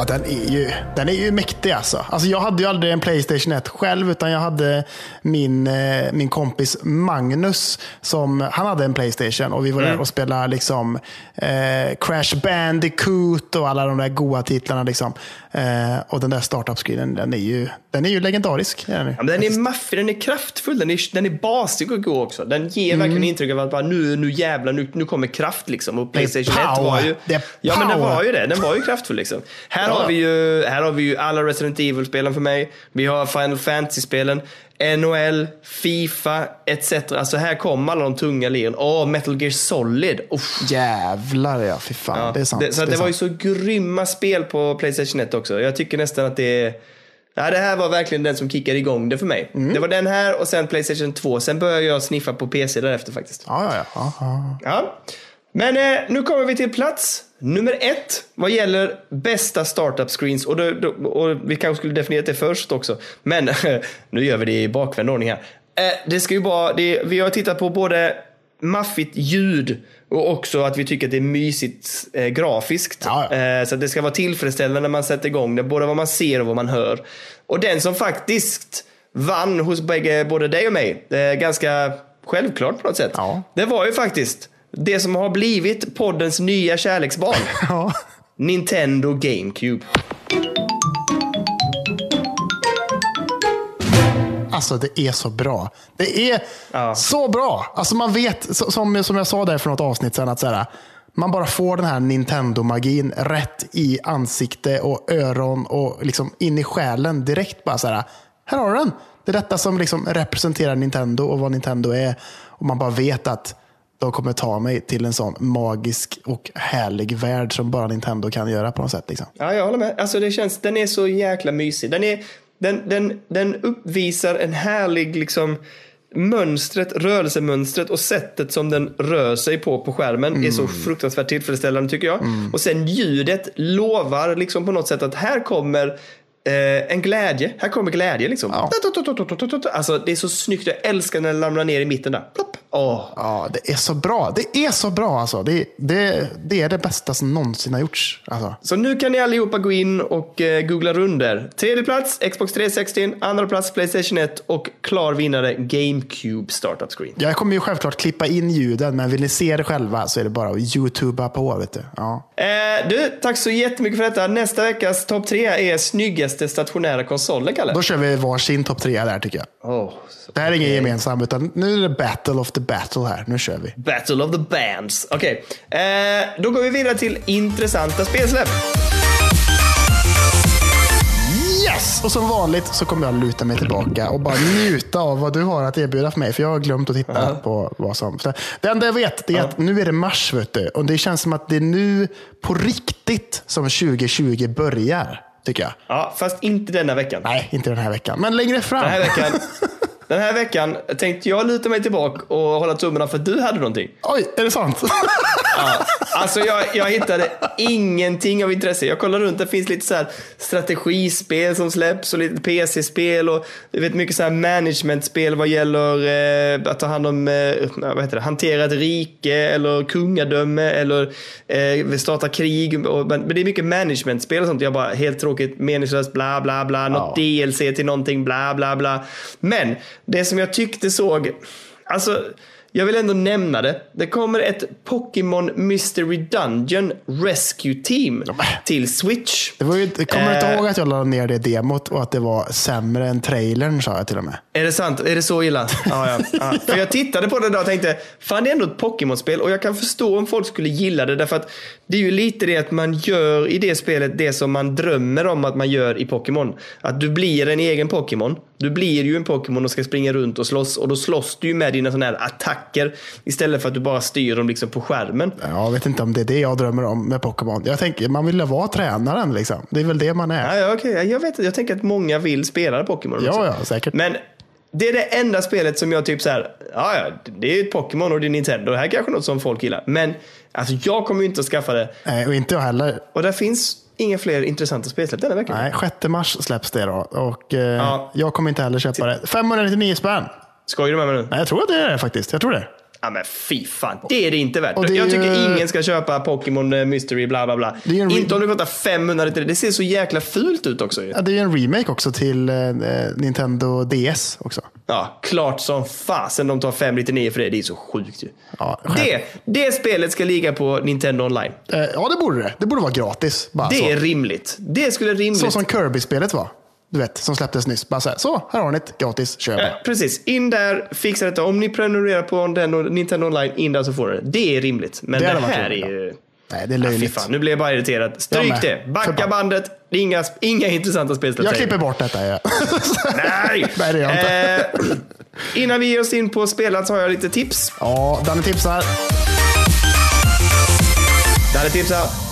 Ja, den är ju, den är ju mäktig alltså. alltså. Jag hade ju aldrig en Playstation 1 själv, utan jag hade min, eh, min kompis Magnus, som, han hade en Playstation och vi var där och spelade liksom, eh, Crash Bandicoot och alla de där goa titlarna. Liksom. Eh, och den där startup-screenen, den är ju, den är ju legendarisk. är den. Ja, den är maffig, den är kraftfull, den är, den är basig och god också. Den ger verkligen intryck av att bara, nu, nu jävlar, nu, nu kommer kraft liksom. Och Playstation 1 power. var ju... Det Ja men den var ju det, den var ju kraftfull liksom. Här, Ja. har, vi ju, här har vi ju alla Resident Evil-spelen för mig. Vi har Final Fantasy-spelen. NHL, Fifa, etc. Alltså här kommer alla de tunga liren. Åh, Metal Gear Solid. Uff. Jävlar ja, fy fan. Ja, Det är sant. Det, så det det, är var ju sant. så grymma spel på Playstation 1 också. Jag tycker nästan att det är... Ja, det här var verkligen den som kickade igång det för mig. Mm. Det var den här och sen Playstation 2. Sen började jag sniffa på PC därefter faktiskt. Ja, ja, ja. ja, ja. Men eh, nu kommer vi till plats nummer ett vad gäller bästa startup screens. Och, då, då, och vi kanske skulle definiera det först också. Men *laughs* nu gör vi det i bakvänd ordning här. Eh, det ska ju vara, det, vi har tittat på både maffigt ljud och också att vi tycker att det är mysigt eh, grafiskt. Ja, ja. Eh, så det ska vara tillfredsställande när man sätter igång det, både vad man ser och vad man hör. Och den som faktiskt vann hos bägge, både dig och mig, är ganska självklart på något sätt. Ja. Det var ju faktiskt det som har blivit poddens nya kärleksbarn. *laughs* Ja. Nintendo GameCube. Alltså det är så bra. Det är Ja. så bra. Alltså man vet, som, som jag sa där för något avsnitt sedan, att så här, man bara får den här Nintendo-magin rätt i ansikte och öron och liksom in i själen direkt. Bara så här, här har du den. Det är detta som liksom representerar Nintendo och vad Nintendo är. Och man bara vet att de kommer ta mig till en sån magisk och härlig värld som bara Nintendo kan göra på något sätt. Liksom. Ja, jag håller med. Alltså det känns, den är så jäkla mysig. Den, är, den, den, den uppvisar en härlig liksom mönstret, rörelsemönstret och sättet som den rör sig på på skärmen är så fruktansvärt tillfredsställande tycker jag. Och sen ljudet lovar liksom på något sätt att här kommer eh, en glädje. Här kommer glädje liksom. Ja. Alltså det är så snyggt. Jag älskar när den ramlar ner i mitten där. Plopp. Åh. Ja, det är så bra. Det är så bra alltså. Det, det, det är det bästa som någonsin har gjorts. Alltså. Så nu kan ni allihopa gå in och eh, googla runder. Tredje plats Xbox 360, andra plats Playstation 1 och klar vinnare GameCube Startup Screen. Jag kommer ju självklart klippa in ljuden, men vill ni se det själva så är det bara att youtuba på. Vet du. Ja. Eh, du, tack så jättemycket för detta. Nästa veckas topp tre är snyggaste stationära konsolen, Kalle. Då kör vi varsin topp tre där tycker jag. Oh, Det här är ingen gemensam, utan nu är det battle of the battle här. Nu kör vi. Battle of the Bands. Okej, eh, då går vi vidare till intressanta spelsläpp. Yes! Och som vanligt så kommer jag luta mig tillbaka och bara njuta av vad du har att erbjuda för mig. För jag har glömt att titta på vad som... Det enda jag vet det är att nu är det mars, vet du. Och det känns som att det är nu på riktigt som 2020 börjar, tycker jag. Ja, fast inte denna veckan. Nej, inte den här veckan. Men längre fram. Den här veckan, *laughs* den här veckan tänkte jag luta mig tillbaka och hålla tummarna för att du hade någonting. Oj, är det sant? Ja, alltså jag, jag hittade ingenting av intresse. Jag kollade runt, det finns lite så här strategispel som släpps och lite PC-spel och du vet mycket så här managementspel vad gäller eh, att ta hand om, eh, vad heter det, hantera ett rike eller kungadöme eller eh, starta krig. Och, men, men det är mycket managementspel och sånt. Jag bara, helt tråkigt, meningslöst, bla bla bla, något DLC till någonting, bla bla bla. Men det som jag tyckte såg, alltså jag vill ändå nämna det. Det kommer ett Pokémon Mystery Dungeon Rescue Team till Switch. Det var ju, jag kommer inte Eh. ihåg att jag la ner det demot och att det var sämre än trailern, sa jag till och med. Är det sant? Är det så illa? *laughs* Ja, ja. ja. För jag tittade på det idag och tänkte, fan det är ändå ett Pokémon-spel och jag kan förstå om folk skulle gilla det därför att det är ju lite det att man gör i det spelet det som man drömmer om att man gör i Pokémon. Att du blir en egen Pokémon. Du blir ju en Pokémon och ska springa runt och slåss och då slåss du ju med dina sådana här attacker istället för att du bara styr dem liksom på skärmen. Jag vet inte om det är det jag drömmer om med Pokémon. Jag tänker, man vill vara tränaren liksom. Det är väl det man är. Ja, okej. Jag vet Jag tänker att många vill spela Pokémon. Ja, ja, säkert. Men det är det enda spelet som jag typ så här, ja, ja, det är ju ett Pokémon och det är Nintendo. Det här är kanske något som folk gillar. Men alltså, jag kommer ju inte att skaffa det. Nej, och inte jag heller. Och där finns inga fler intressanta spelsläpp denna veckan. Nej, 6 mars släpps det då. Och eh, Ja. jag kommer inte heller köpa det. 599 spänn. Skojar du med mig nu? Nej, jag tror att det är det faktiskt. Jag tror det. Ja men fy fan, det är det inte värt. Det jag tycker ingen ska köpa Pokémon eh, Mystery bla bla bla. Det Inte om det kostar 500 liter. Det ser så jäkla fult ut också ju. Ja, det är ju en remake också till eh, Nintendo DS också. Ja, klart som fasen de tar 599 för det. Det är så sjukt ju. Ja, det, det spelet ska ligga på Nintendo online. Eh, ja, det borde det. Det borde vara gratis. Det så. är rimligt. Det skulle rimligt. så som Kirby-spelet var. Du vet, som släpptes nyss. Bara så här, så, här har ni det. Gratis. Kör bara. Eh, Precis, in där, fixa detta. Om ni prenumererar på den och Nintendo online, in där så får ni det. Det är rimligt. Men Det det, här är ju... Nej, det är Ja, löjligt. fan, nu blir jag bara irriterad. Stryk det. Backa bandet. Inga, inga intressanta spelsläpp. jag klipper bort detta. Ja. Nej! Nej, det gör jag inte. Eh, innan vi ger oss in på spelat så har jag lite tips. ja, Danne tipsar. Danne tipsar.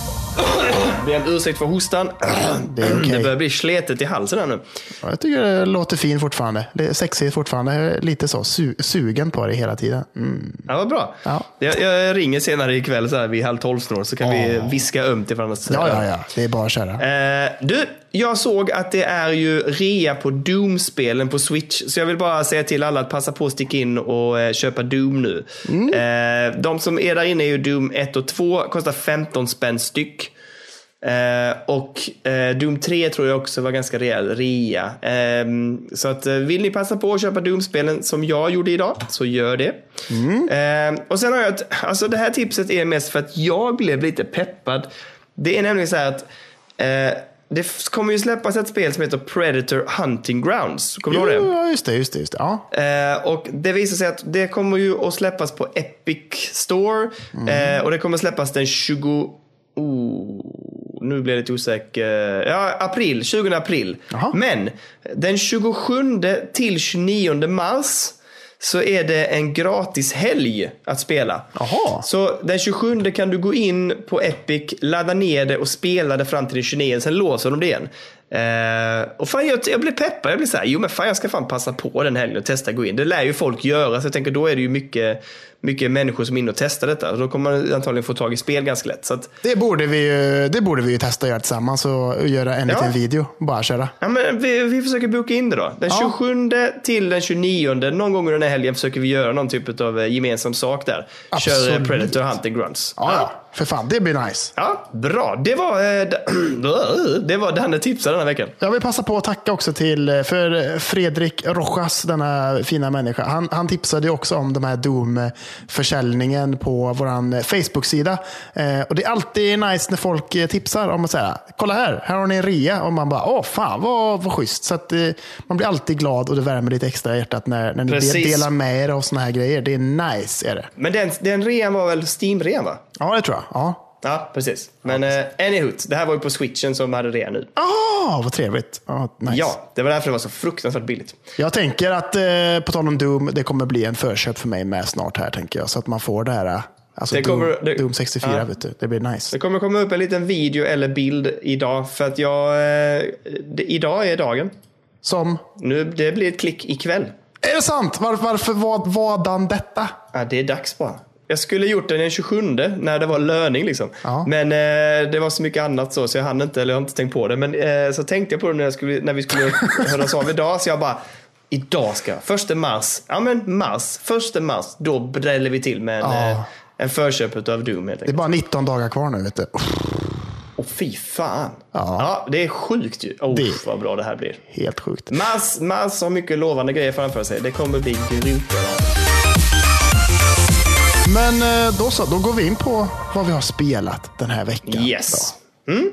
Be om ursäkt för hostan. *clears throat* Det är okej. Det börjar bli sletet i halsen här nu. Ja, Jag tycker det låter fint fortfarande. Det är sexigt fortfarande. Jag är lite så su sugen på det hela tiden. Mm. Ja, vad bra. Ja. Jag, jag ringer senare ikväll så här vid halv tolv snart så kan vi viska ömt i varandras Ja, ja, ja. Det är bara att köra. Eh, du, jag såg att det är ju rea på Doom-spelen på Switch. Så jag vill bara säga till alla att passa på att sticka in och eh, köpa Doom nu. Eh, de som är där inne är ju Doom 1 och 2. Kostar 15 spänn styck. Eh, och eh, Doom 3 tror jag också var ganska rejäl rea. Eh, så att eh, vill ni passa på att köpa Doom-spelen som jag gjorde idag, så gör det. Eh, och sen har jag ett, alltså det här tipset är mest för att jag blev lite peppad. Det är nämligen så här att det kommer ju släppas ett spel som heter Predator Hunting Grounds. Kommer du ihåg det? Ja, just det. Just det, just det. Ja. Eh, och det visar sig att det kommer ju att släppas på Epic Store. Eh, och det kommer släppas den 20... Oh, nu blir jag lite osäker. Ja, april. 20 april. Jaha. Men den 27 till 29 mars så är det en gratis helg att spela. Jaha. Så den 27 kan du gå in på Epic, ladda ner det och spela det fram till den 29. Sen låser de det igen. Eh, och fan, jag, jag blir peppad. Jag blir så här, jo men fan jag ska fan passa på den helgen och testa gå in. Det lär ju folk göra. Så jag tänker då är det ju mycket, mycket människor som är inne och testar detta. Då kommer man antagligen få tag i spel ganska lätt. Så att, Det, borde vi ju, det borde vi ju testa att göra tillsammans och göra en Ja. liten video. Bara köra. Ja, men vi, vi försöker boka in det då. Den Ja. 27 till den 29, någon gång under den här helgen försöker vi göra någon typ av eh, gemensam sak där. Kör eh, Absolut. Predator Hunting Grounds. Ja, ja. För fan, det blir nice. Ja, bra. Det var, eh, *clears throat* det var Danne tipsade den här veckan. Jag vill passa på att tacka också till eh, för Fredrik Rojas, denna fina människa. Han, han tipsade ju också om de här Doom-försäljningen på vår Facebook-sida. Eh, och det är alltid nice när folk eh, tipsar om att säga, kolla här, här har ni en rea. Och man bara, åh fan vad, vad schysst. Så att, eh, man blir alltid glad och det värmer lite extra i hjärtat när, när ni Precis. delar med er av såna här grejer. Det är nice, är det. Men den, den rean var väl Steam-rean va? Ja, det tror jag. Ja. Ja, precis. Men eh, anyhoot, det här var ju på switchen som hade rea nu. Ah, vad trevligt. Ja, nice. Ja, det var därför det var så fruktansvärt billigt. Jag tänker att, eh, på tal om Doom, det kommer bli en förköp för mig med snart här, tänker jag. Så att man får det här, eh, alltså Det Doom, kommer- det- Doom 64, ja. vet du. Det blir nice. Det kommer komma upp en liten video eller bild idag för att jag... Eh, det, idag är dagen. Som, Nu, det blir ett klick ikväll. är det sant? Varför, varför vad, vadan detta? Ja, det är dags bara. Jag skulle gjort den den 27 när det var löning liksom. Ja. Men eh, det var så mycket annat så, så jag hann inte, eller jag har inte tänkt på det. Men eh, så tänkte jag på det när, skulle, när vi skulle *laughs* höras av idag, så jag bara Idag ska jag, första mars, ja men mars, första mars, då dräller vi till med en, Ja. eh, en förköp av Doom helt Det är enkelt. bara 19 dagar kvar nu, vet du. Åh fy fan. Ja. Ja. det är sjukt ju. Oh, Det- vad bra det här blir. Helt sjukt. Mars, mars har mycket lovande grejer framför sig. Det kommer bli grymt bra. Men eh, då så, då går vi in på vad vi har spelat den här veckan. Yes. Mm.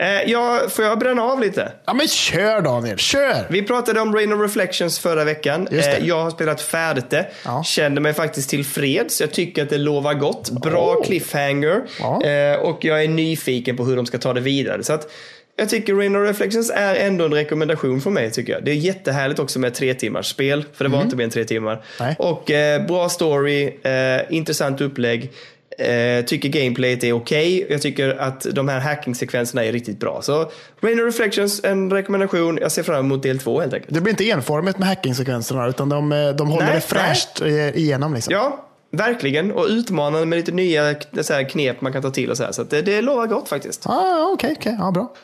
Eh, får jag bränna av lite? Ja, men kör Daniel, kör! Vi pratade om Rain of Reflections förra veckan. Eh, jag har spelat färdigt det. Ja. Kände mig faktiskt tillfreds. Jag tycker att det lovar gott. Bra Oh. cliffhanger. Ja. Eh, och jag är nyfiken på hur de ska ta det vidare. Så att jag tycker Rain of Reflections är ändå en rekommendation för mig tycker jag. Det är jättehärligt också med tre timmars spel. För det var inte mer än tre timmar. Nej. Och eh, bra story, eh, intressant upplägg. Eh, tycker gameplayet är okej. Jag tycker att de här hacking-sekvenserna är riktigt bra. Så Rain of Reflections, en rekommendation. Jag ser fram emot del två helt enkelt. Det blir inte enformigt med hackingsekvenserna, utan de, eh, de håller Nej, det fräscht eh, igenom. Liksom. Ja, verkligen. Och utmanande med lite nya så här, knep man kan ta till och så här. Så att det, det lovar gott faktiskt. Ah, ja, Okej, okej. Ja, bra.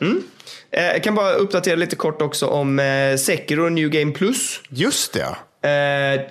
Eh, jag kan bara uppdatera lite kort också om eh, Sekiro New Game Plus. Just det, ja. Eh,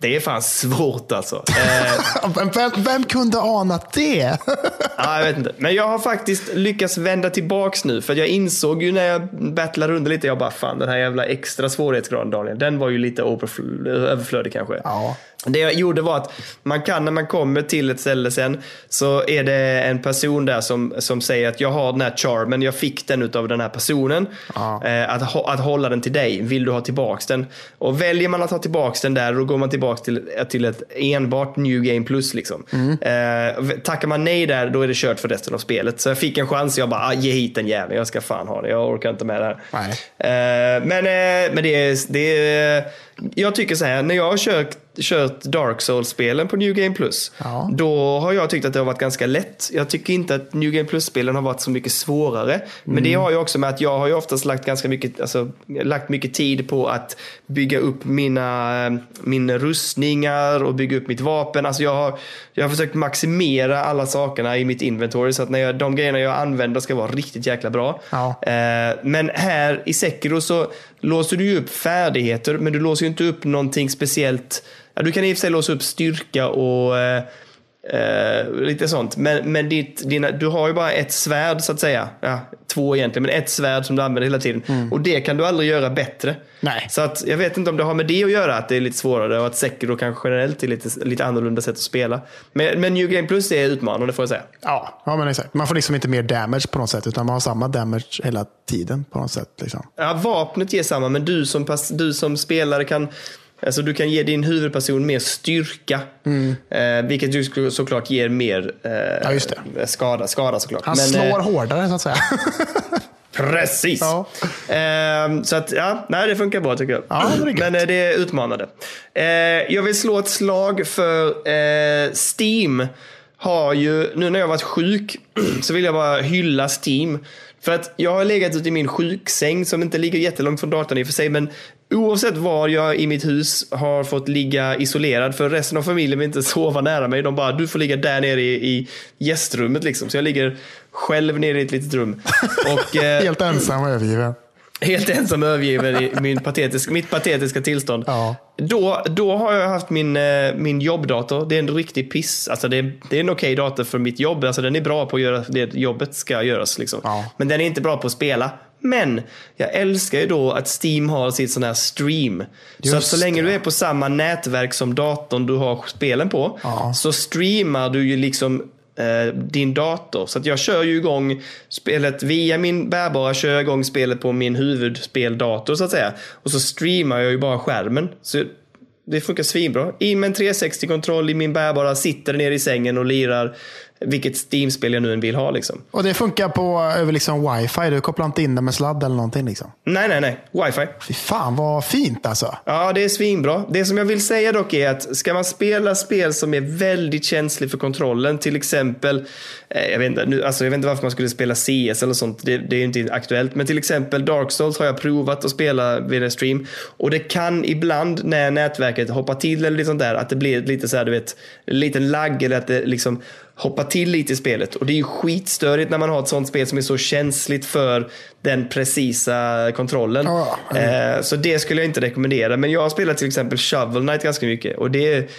det är fan svårt alltså. Eh, *laughs* Vem, vem, kunde anat det? *laughs* ja, jag vet inte. Men jag har faktiskt lyckats vända tillbaks nu. För jag insåg ju när jag battlade runt lite, jag bara fan den här jävla extra svårighetsgraden Daniel, den var ju lite överflödig kanske. Ja. Det jag gjorde var att man kan när man kommer till ett ställe sen så är det en person där som, som säger att jag har den här charmen, jag fick den utav den här personen. Ja. Eh, att, att hålla den till dig, vill du ha tillbaks den? Och väljer man att ha tillbaks den där då går man tillbaks till, till ett enbart new game plus. Liksom. Eh, tackar man nej där då är det kört för resten av spelet. Så jag fick en chans, jag bara ah, ge hit den jäveln, jag ska fan ha det, jag orkar inte med det här. Eh, men, eh, men det det är jag tycker så här, när jag har kört, kört Dark Souls-spelen på New Game Plus, Ja. då har jag tyckt att det har varit ganska lätt. Jag tycker inte att New Game Plus-spelen har varit så mycket svårare. Men det har ju också med att jag har ju oftast lagt ganska mycket, alltså, lagt mycket tid på att bygga upp mina, eh, mina rustningar och bygga upp mitt vapen. Alltså jag har, jag har försökt maximera alla sakerna i mitt inventory så att när jag, de grejerna jag använder ska vara riktigt jäkla bra. Ja. Eh, men här i Sekiro så låser du ju upp färdigheter men du låser ju inte upp någonting speciellt. Ja, du kan i och för sig låsa upp styrka och eh, eh, lite sånt. Men, men ditt, dina, du har ju bara ett svärd så att säga. Ja, två egentligen, men ett svärd som du använder hela tiden. Och det kan du aldrig göra bättre. Nej. Så att jag vet inte om det har med det att göra att det är lite svårare och att Sekiro kanske generellt är lite, lite annorlunda sätt att spela. Men, men New Game Plus är utmanande får jag säga. Ja, ja men exakt. Man får liksom inte mer damage på något sätt, utan man har samma damage hela tiden på något sätt. Liksom. Ja, vapnet ger samma, men du som, pass, du som spelare kan Alltså du kan ge din huvudperson mer styrka. Eh, vilket ju så- såklart ger mer eh, Ja, skada, skada såklart. Han Men, slår eh, hårdare så att säga. *laughs* Precis. Ja. Eh, så att, ja, nej, det funkar bra tycker jag. Ja, det. Men eh, det är utmanande. Eh, jag vill slå ett slag för eh, Steam. Har ju, nu när jag varit sjuk *clears throat* så vill jag bara hylla Steam. För att jag har legat ute i min sjuksäng som inte ligger jättelångt från datorn i och för sig. Men oavsett var jag i mitt hus har fått ligga isolerad. För resten av familjen vill inte *laughs* sova nära mig. De bara, du får ligga där nere i, i gästrummet liksom. Så jag ligger själv nere i ett litet rum. *laughs* Och, eh, Helt ensam och övergiven. Helt ensam och övergiven i min patetisk, mitt patetiska tillstånd. Ja. Då, då har jag haft min, eh, min jobbdator. Det är en riktig piss. Alltså det, är, det är en okej dator för mitt jobb. Alltså den är bra på att göra det jobbet ska göras. Liksom. Ja. Men den är inte bra på att spela. Men jag älskar ju då att Steam har sitt sån här stream. så att Just så länge det. du är på samma nätverk som datorn du har spelen på. Ja. Så streamar du ju liksom eh, din dator. Så att jag kör ju igång spelet via min bärbara, kör jag igång spelet på min huvudspeldator så att säga. Och så streamar jag ju bara skärmen. Så det funkar svinbra. In med en 360-kontroll i min bärbara, sitter nere i sängen och lirar vilket Steam-spel jag nu än vill ha liksom. Och det funkar på över liksom wifi. Du kopplar inte in det med sladd eller någonting. Liksom. Nej, nej, nej. Wifi. Fy fan vad fint alltså. Ja, det är svinbra. Det som jag vill säga dock är att ska man spela spel som är väldigt känslig för kontrollen, till exempel, eh, jag vet inte, nu, alltså jag vet inte varför man skulle spela CS eller sånt, det, det är inte aktuellt, men till exempel Dark Souls har jag provat att spela vid en stream och det kan ibland när nätverket hoppar till eller lite sånt där, att det blir lite så här, du vet, en liten lagg eller att det liksom hoppar till lite i spelet. Och det är ju skitstörigt när man har ett sånt spel som är så känsligt för den precisa kontrollen. Ja. Eh, Så det skulle jag inte rekommendera. Men jag har spelat till exempel Shovel Knight ganska mycket. Och det,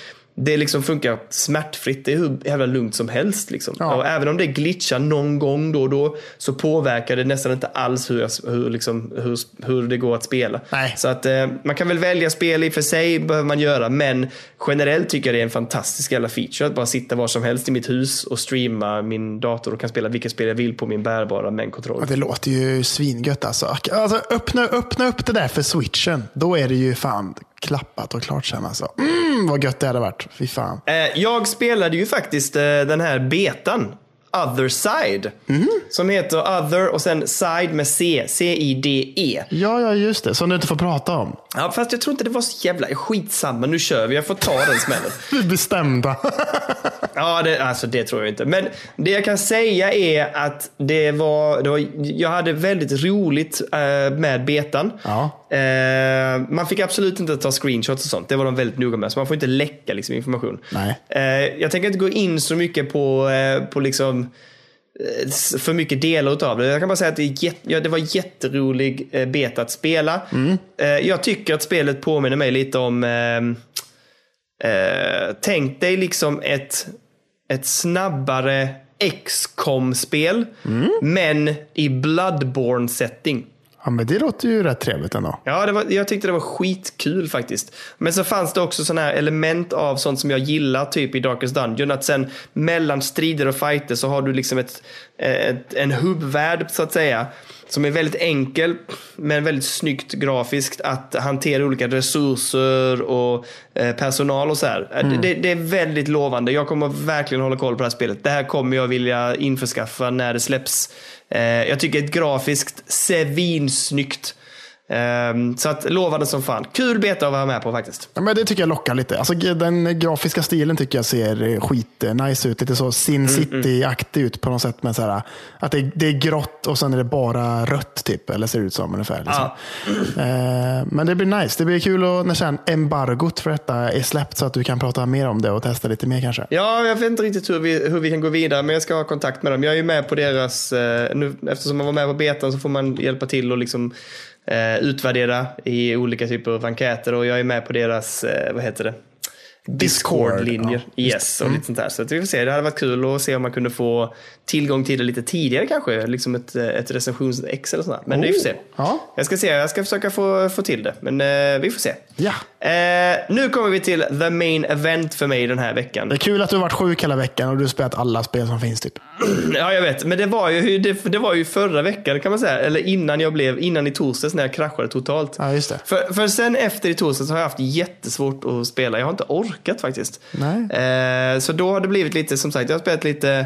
det liksom funkar smärtfritt. Det är hur jävla lugnt som helst. Liksom. Ja. Och även om det glitchar någon gång då och då så påverkar det nästan inte alls hur, jag, hur, liksom, hur, hur det går att spela. Nej. Så att eh, man kan väl välja spel i och för sig behöver man göra. Men generellt tycker jag det är en fantastisk jävla feature att bara sitta var som helst i mitt hus och streama min dator och kan spela vilket spel jag vill på min bärbara med en kontroll. Det låter ju svingött alltså. alltså öppna, öppna upp det där för switchen. Då är det ju fan klappat och klart sen alltså. Mm, vad gött det hade varit. Fy fan. Eh, jag spelade ju faktiskt eh, den här betan. Other Side. Som heter Other och sen Side med C. C-I-D-E. Ja, ja, just det. Som du inte får prata om. Ja, fast jag tror inte det var så jävla skitsamma. Nu kör vi. Jag får ta den smällen. *laughs* Vi bestämda. Ja, det, alltså det tror jag inte. Men det jag kan säga är att det var, det var jag hade väldigt roligt eh, med betan. Ja. Eh, man fick absolut inte ta screenshots och sånt. Det var de väldigt noga med. Så man får inte läcka liksom, information. Nej. Eh, jag tänker inte gå in så mycket på, eh, på liksom för mycket delar utav det. Jag kan bara säga att det, är jätte, ja, det var jätterolig eh, beta att spela. Eh, jag tycker att spelet påminner mig lite om ehm, Eh, tänk dig liksom ett, ett snabbare XCOM-spel, men i Bloodborne-setting. Ja, men det låter ju rätt trevligt ändå. Ja, det var, jag tyckte det var skitkul faktiskt. Men så fanns det också sådana här element av sånt som jag gillar, typ i Darkest Dungeon. Att sen mellan strider och fighter så har du liksom ett, ett, en hubbvärld så att säga. Som är väldigt enkel, men väldigt snyggt grafiskt att hantera olika resurser och eh, personal och så här. Eh, Det, det är väldigt lovande. Jag kommer verkligen hålla koll på det här spelet. Det här kommer jag vilja införskaffa när det släpps. Eh, jag tycker ett grafiskt svinsnyggt så att lovande som fan. Kul beta att vara med på faktiskt. Ja, men det tycker jag lockar lite. Alltså, den grafiska stilen tycker jag ser eh, skitnice ut. Lite så Sin City-aktig ut på något sätt. Med så här, att det, det är grått och sen är det bara rött, typ, eller ser det ut som ungefär. Liksom. Eh, men det blir nice. Det blir kul att, när sen embargot för detta är släppt så att du kan prata mer om det och testa lite mer kanske. Ja, jag vet inte riktigt hur vi, hur vi kan gå vidare, men jag ska ha kontakt med dem. Jag är ju med på deras, eh, nu, eftersom man var med på betan så får man hjälpa till och liksom eh, utvärdera i olika typer av enkäter och jag är med på deras, eh, vad heter det? Discord, Discord-linjer. yes, och lite sånt där. Så att vi får se. Det hade varit kul att se om man kunde få tillgång till det lite tidigare kanske. Liksom ett, eh, ett recensions-ex eller sånt där. Men vi får se. Ja. Jag ska se, jag ska försöka få, få till det. Men eh, vi får se. Ja. Eh, nu kommer vi till the main event för mig den här veckan. Det är kul att du har varit sjuk hela veckan och du har spelat alla spel som finns. Typ. Ja, jag vet. Men det var ju, det, det var ju förra veckan kan man säga. Eller innan jag blev, innan i torsdags när jag kraschade totalt. Ja, just det. För, för sen efter i torsdags har jag haft jättesvort att spela. Jag har inte orkat faktiskt. Nej. Eh, så då har det blivit lite, som sagt, jag har spelat lite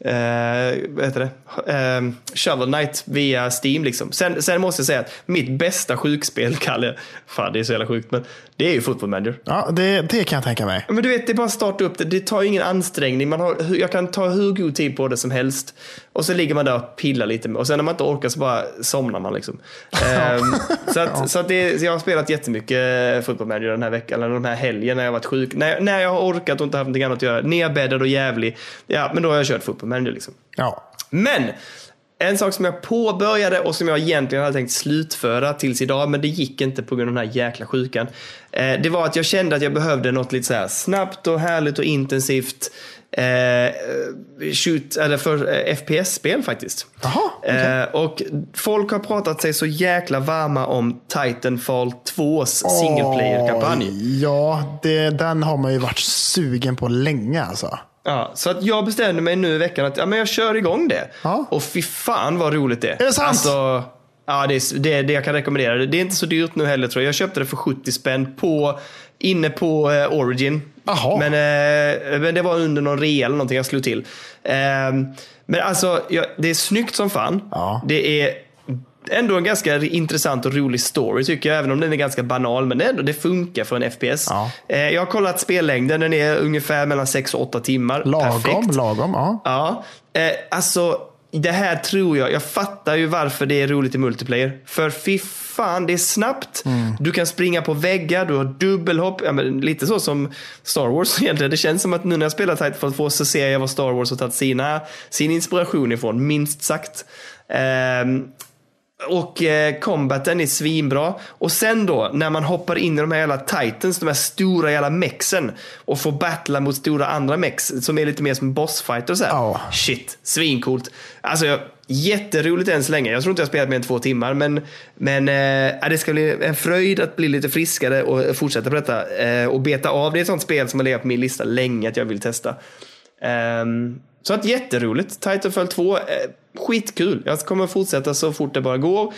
Eh, vad heter det? Eh, Shovel Knight via Steam liksom. Sen, sen måste jag säga att mitt bästa sjukspel, *laughs* Kalle, fan det är så jävla sjukt, men det är ju Football Manager. Ja, det, det kan jag tänka mig. Men du vet, det är bara att starta upp det. Det tar ju ingen ansträngning. Man har, jag kan ta hur god tid på det som helst. Och så ligger man där och pillar lite. Och sen när man inte orkar så bara somnar man liksom. *laughs* Ehm, så att, så att det, så jag har spelat jättemycket Football Manager den här veckan. Eller de här helgen när jag varit sjuk. När, jag- när jag har orkat och inte haft någonting annat att göra. Nerbäddad och jävlig. Ja, men då har jag kört Football Manager liksom. Ja. Men en sak som jag påbörjade och som jag egentligen hade tänkt slutföra tills idag, men det gick inte på grund av den här jäkla sjukan. Eh, det var att jag kände att jag behövde något lite så snabbt och härligt och intensivt eh, shoot, eller för eh, FPS-spel faktiskt. Jaha, okej. Eh, och folk har pratat sig så jäkla varma om Titanfall 2s single player-kampanj. Ja, det, den har man ju varit sugen på länge alltså. Ja, så att jag bestämde mig nu i veckan att ja, men jag kör igång det. Ja. Och fy fan vad roligt det är. Är det sant? Alltså, ja, det är det, det jag kan rekommendera. Det Det är inte så dyrt nu heller tror jag. Jag köpte det för 70 spänn på, inne på eh, Origin. Jaha. Men, eh, men det var under någon rea eller någonting jag slog till. Ehm, men alltså, ja, det är snyggt som fan. Ja. Det är ändå en ganska intressant och rolig story tycker jag. Även om den är ganska banal. Men det, ändå, det funkar för en FPS. Ja. Eh, jag har kollat spellängden. Den är ungefär mellan 6 och 8 timmar. Lagom, Perfekt. lagom. Ja. Ja, eh, alltså det här tror jag, jag fattar ju varför det är roligt i multiplayer. För fy fan, det är snabbt. Du kan springa på väggar, du har dubbelhopp. Ja, lite så som Star Wars *laughs* egentligen. Det känns som att nu när jag spelar Titanfall 2 så ser jag vad Star Wars har tagit sina, sin inspiration ifrån, minst sagt. Ehm, och eh, combaten är svinbra. Och sen då, när man hoppar in i de här jävla titans, de här stora jävla mexen och får battla mot stora andra mex som är lite mer som bossfighter och så här. Ja. Shit, svincoolt. Alltså, jag- jätteroligt än så länge. Jag tror inte jag har spelat mer än två timmar, men, men eh, det ska bli en fröjd att bli lite friskare och fortsätta på detta. Eh, och beta av. Det är ett sånt spel som har legat på min lista länge att jag vill testa. Ehm, så att jätteroligt. Titanfall 2, eh, skitkul. Jag kommer fortsätta så fort det bara går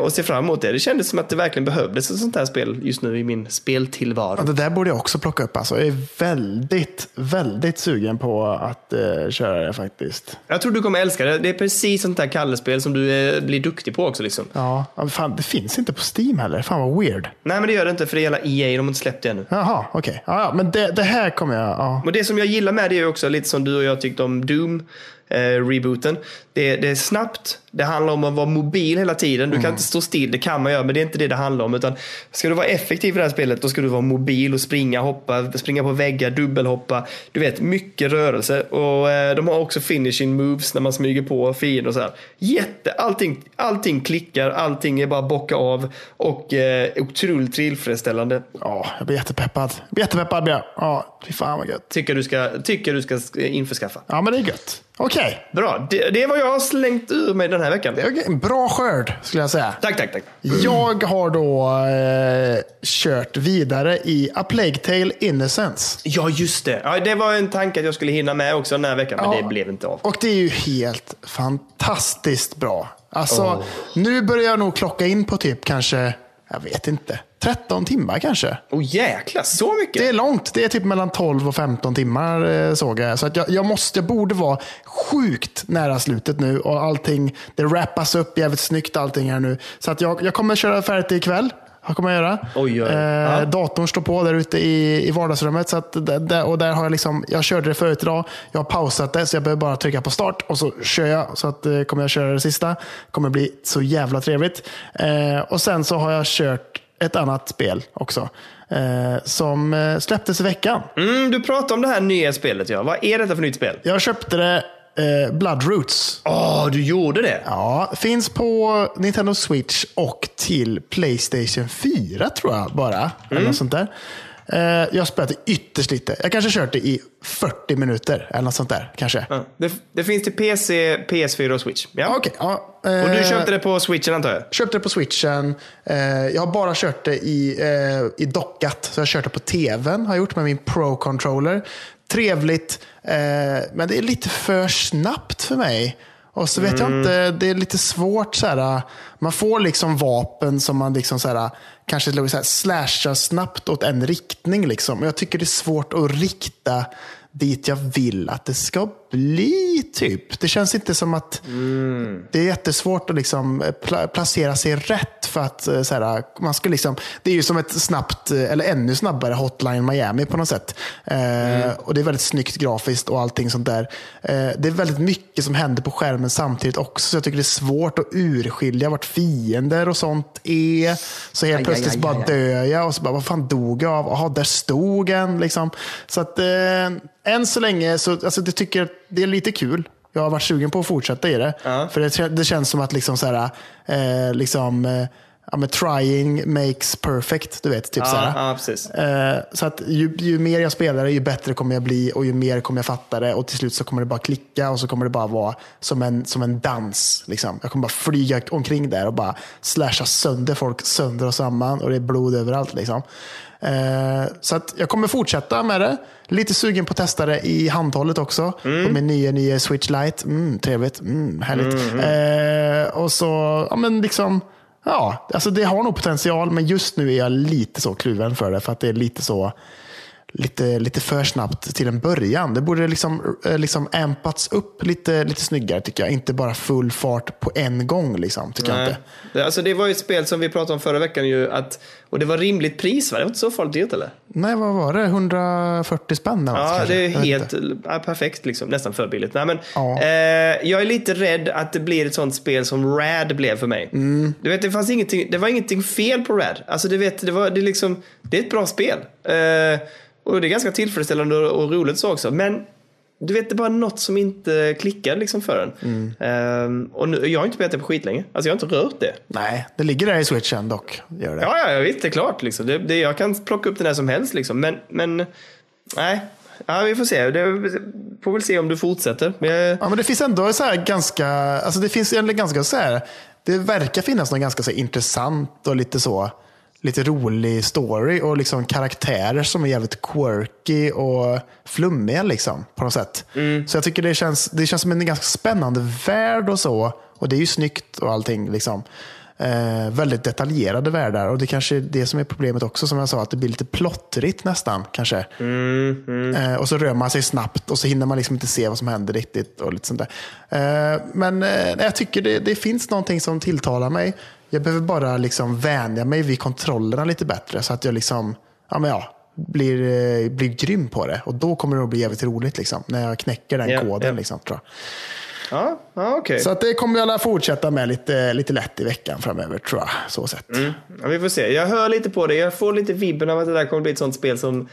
och se fram emot det. Det kändes som att det verkligen behövdes ett sånt här spel just nu i min speltillvaro. Ja, det där borde jag också plocka upp. Alltså. Jag är väldigt, väldigt sugen på att eh, köra det faktiskt. Jag tror du kommer älska det. Det är precis sånt här kallespel som du eh, blir duktig på också. Liksom. Ja, fan, det finns inte på Steam heller. Fan vad weird. Nej, men det gör det inte för det gäller EA. De har inte släppt det ännu. Jaha, okej. Ja, ja, men det, det här kommer jag... Ja. Och det som jag gillar med det är också lite som du och jag tyckte om Doom. Eh, rebooten. Det, det är snabbt, det handlar om att vara mobil hela tiden. Du kan inte stå still, det kan man göra, men det är inte det det handlar om. Utan ska du vara effektiv i det här spelet, då ska du vara mobil och springa, hoppa, springa på väggar, dubbelhoppa. Du vet, mycket rörelse. Och eh, de har också finishing moves när man smyger på fiender och så här. Jätte, allting, allting klickar, allting är bara bocka av och eh, otroligt tillfredsställande. ja, jag blir jättepeppad. Jag blir jättepeppad blir jag. Ja, fy fan vad gött. Tycker du ska, tycker du ska införskaffa. Ja, men det är gött. Okej, Bra, det, det är vad jag har slängt ur mig den här veckan. det är en bra skörd skulle jag säga. Tack, tack, tack. Jag har då eh, kört vidare i A Plague Tale Innocence. Ja, just det. Ja, det var en tanke att jag skulle hinna med också den här veckan, men Ja. det blev inte av. Och det är ju helt fantastiskt bra. Alltså, Oh. nu börjar jag nog klocka in på typ kanske, jag vet inte, 13 timmar kanske. Åh jäklar, så mycket? Det är långt. Det är typ mellan 12 och 15 timmar eh, såg jag. Så att jag, jag, måste, jag borde vara sjukt nära slutet nu och allting, det wrappas upp jävligt snyggt allting här nu. Så att jag, jag kommer köra färdigt ikväll. Vad kommer jag göra? Oj, oj. Eh, Ja. Datorn står på där ute i, i vardagsrummet. Så att där, och där har jag, liksom, jag körde det förut idag. Jag har pausat det så jag behöver bara trycka på start och så kör jag. Så att, eh, kommer jag köra det sista. kommer bli så jävla trevligt. Eh, och sen så har jag kört ett annat spel också. Eh, som eh, släpptes i veckan. Mm, du pratade om det här nya spelet. Ja. Vad är detta för nytt spel? Jag köpte det eh, Bloodroots. Åh, du gjorde det? Ja, finns på Nintendo Switch och till Playstation 4 tror jag bara. Eller något sånt där. Eh, jag det ytterst lite. Jag kanske kört det i 40 minuter eller något sånt där. Kanske. Ja. Det, det finns till PC, PS4 och Switch. Ja. Okej, ja, Och du eh, köpte det på Switchen antar jag? Köpte det på switchen. Eh, jag har bara kört det i, i dockat. Så jag har kört det på tvn. Har jag gjort med min Pro-controller. Trevligt, men det är lite för snabbt för mig. Och så vet jag inte, det är lite svårt. Så här, man får liksom vapen som man liksom så här, kanske så här, slashar snabbt åt en riktning. Liksom. Jag tycker det är svårt att rikta dit jag vill att det ska bli. typ. Det känns inte som att det är jättesvårt att liksom pla- placera sig rätt. för att eh, så här, man ska liksom, Det är ju som ett snabbt, eh, eller ännu snabbare Hotline Miami på något sätt. Eh, och Det är väldigt snyggt grafiskt och allting sånt där. Eh, det är väldigt mycket som händer på skärmen samtidigt också. Så jag tycker det är svårt att urskilja vart fiender och sånt är. Så helt Aj, plötsligt aj, aj, bara dör jag och så bara, vad fan dog jag av? Jaha, där stod en. Liksom. Så att eh, än så länge, så, alltså, det tycker det är lite kul. Jag har varit sugen på att fortsätta i det. Ja. För det, det känns som att liksom så här, eh, liksom, eh, ja, men trying makes perfect. Du vet, typ så här. Ja, ja, precis. Eh, så att ju, ju mer jag spelar det, ju bättre kommer jag bli och ju mer kommer jag fatta det. Och till slut så kommer det bara klicka och så kommer det bara vara som en, som en dans. Liksom. Jag kommer bara flyga omkring där och bara slasha sönder folk sönder och samman och det är blod överallt. Liksom. Eh, så att jag kommer fortsätta med det. Lite sugen på att testa det i handhållet också. På min nya, nya Switch Lite. Mm, trevligt, mm, härligt. Eh, och så, ja men liksom, ja, alltså det har nog potential. Men just nu är jag lite så kluven för det. För att det är lite så, lite, lite för snabbt till en början. Det borde liksom, eh, liksom ampats upp lite, lite snyggare tycker jag. Inte bara full fart på en gång. Liksom, tycker jag inte. Alltså, det var ju ett spel som vi pratade om förra veckan ju, att, och det var rimligt pris va? Det var inte så farligt dyrt eller? Nej, vad var det? 140 spänn? Ja, kanske? det är helt ja, perfekt liksom. Nästan för billigt. Nej, men, Ja. eh, jag är lite rädd att det blir ett sånt spel som Rad blev för mig. Mm. Du vet, det, fanns ingenting, det var ingenting fel på Rad. Alltså, du vet, det, var, det, liksom, det är ett bra spel. Eh, och det är ganska tillfredsställande och, roligt så också. Men du vet, det är bara något som inte klickar liksom för en. Mm. Eh, och nu, jag har inte spelat det på skitlänge. Alltså, jag har inte rört det. Nej, det ligger där i switchen dock. Gör det. Ja, ja, jag vet, det är klart. Liksom. Det, det, jag kan plocka upp den här som helst. Liksom. Men, men nej. Ja, vi får se. Det, får väl se om du fortsätter. Men Ja, men det finns ändå så här ganska, alltså det finns egentligen ganska så här, det verkar finnas någon ganska så intressant och lite så, lite rolig story och liksom karaktärer som är jävligt quirky och flummiga liksom på något sätt. Så jag tycker det känns, det känns som en ganska spännande värld och så. Och det är ju snyggt och allting liksom. Eh, väldigt detaljerade världar och det kanske är det som är problemet också som jag sa, att det blir lite plottrigt nästan kanske. Eh, och så rör man sig snabbt och så hinner man liksom inte se vad som händer riktigt. och lite sånt. Eh, men eh, jag tycker det, det finns någonting som tilltalar mig. Jag behöver bara liksom vänja mig vid kontrollerna lite bättre så att jag liksom, ja, men ja, blir, eh, blir grym på det. Och då kommer det att bli jävligt roligt liksom, när jag knäcker den Ja, koden. ja. Liksom, tror jag. ja, ja okej. Så att det kommer jag alla fortsätta med lite, lite lätt i veckan framöver tror jag. Så sett. Ja, vi får se. Jag hör lite på det. Jag får lite vibben av att det där kommer bli ett sånt spel som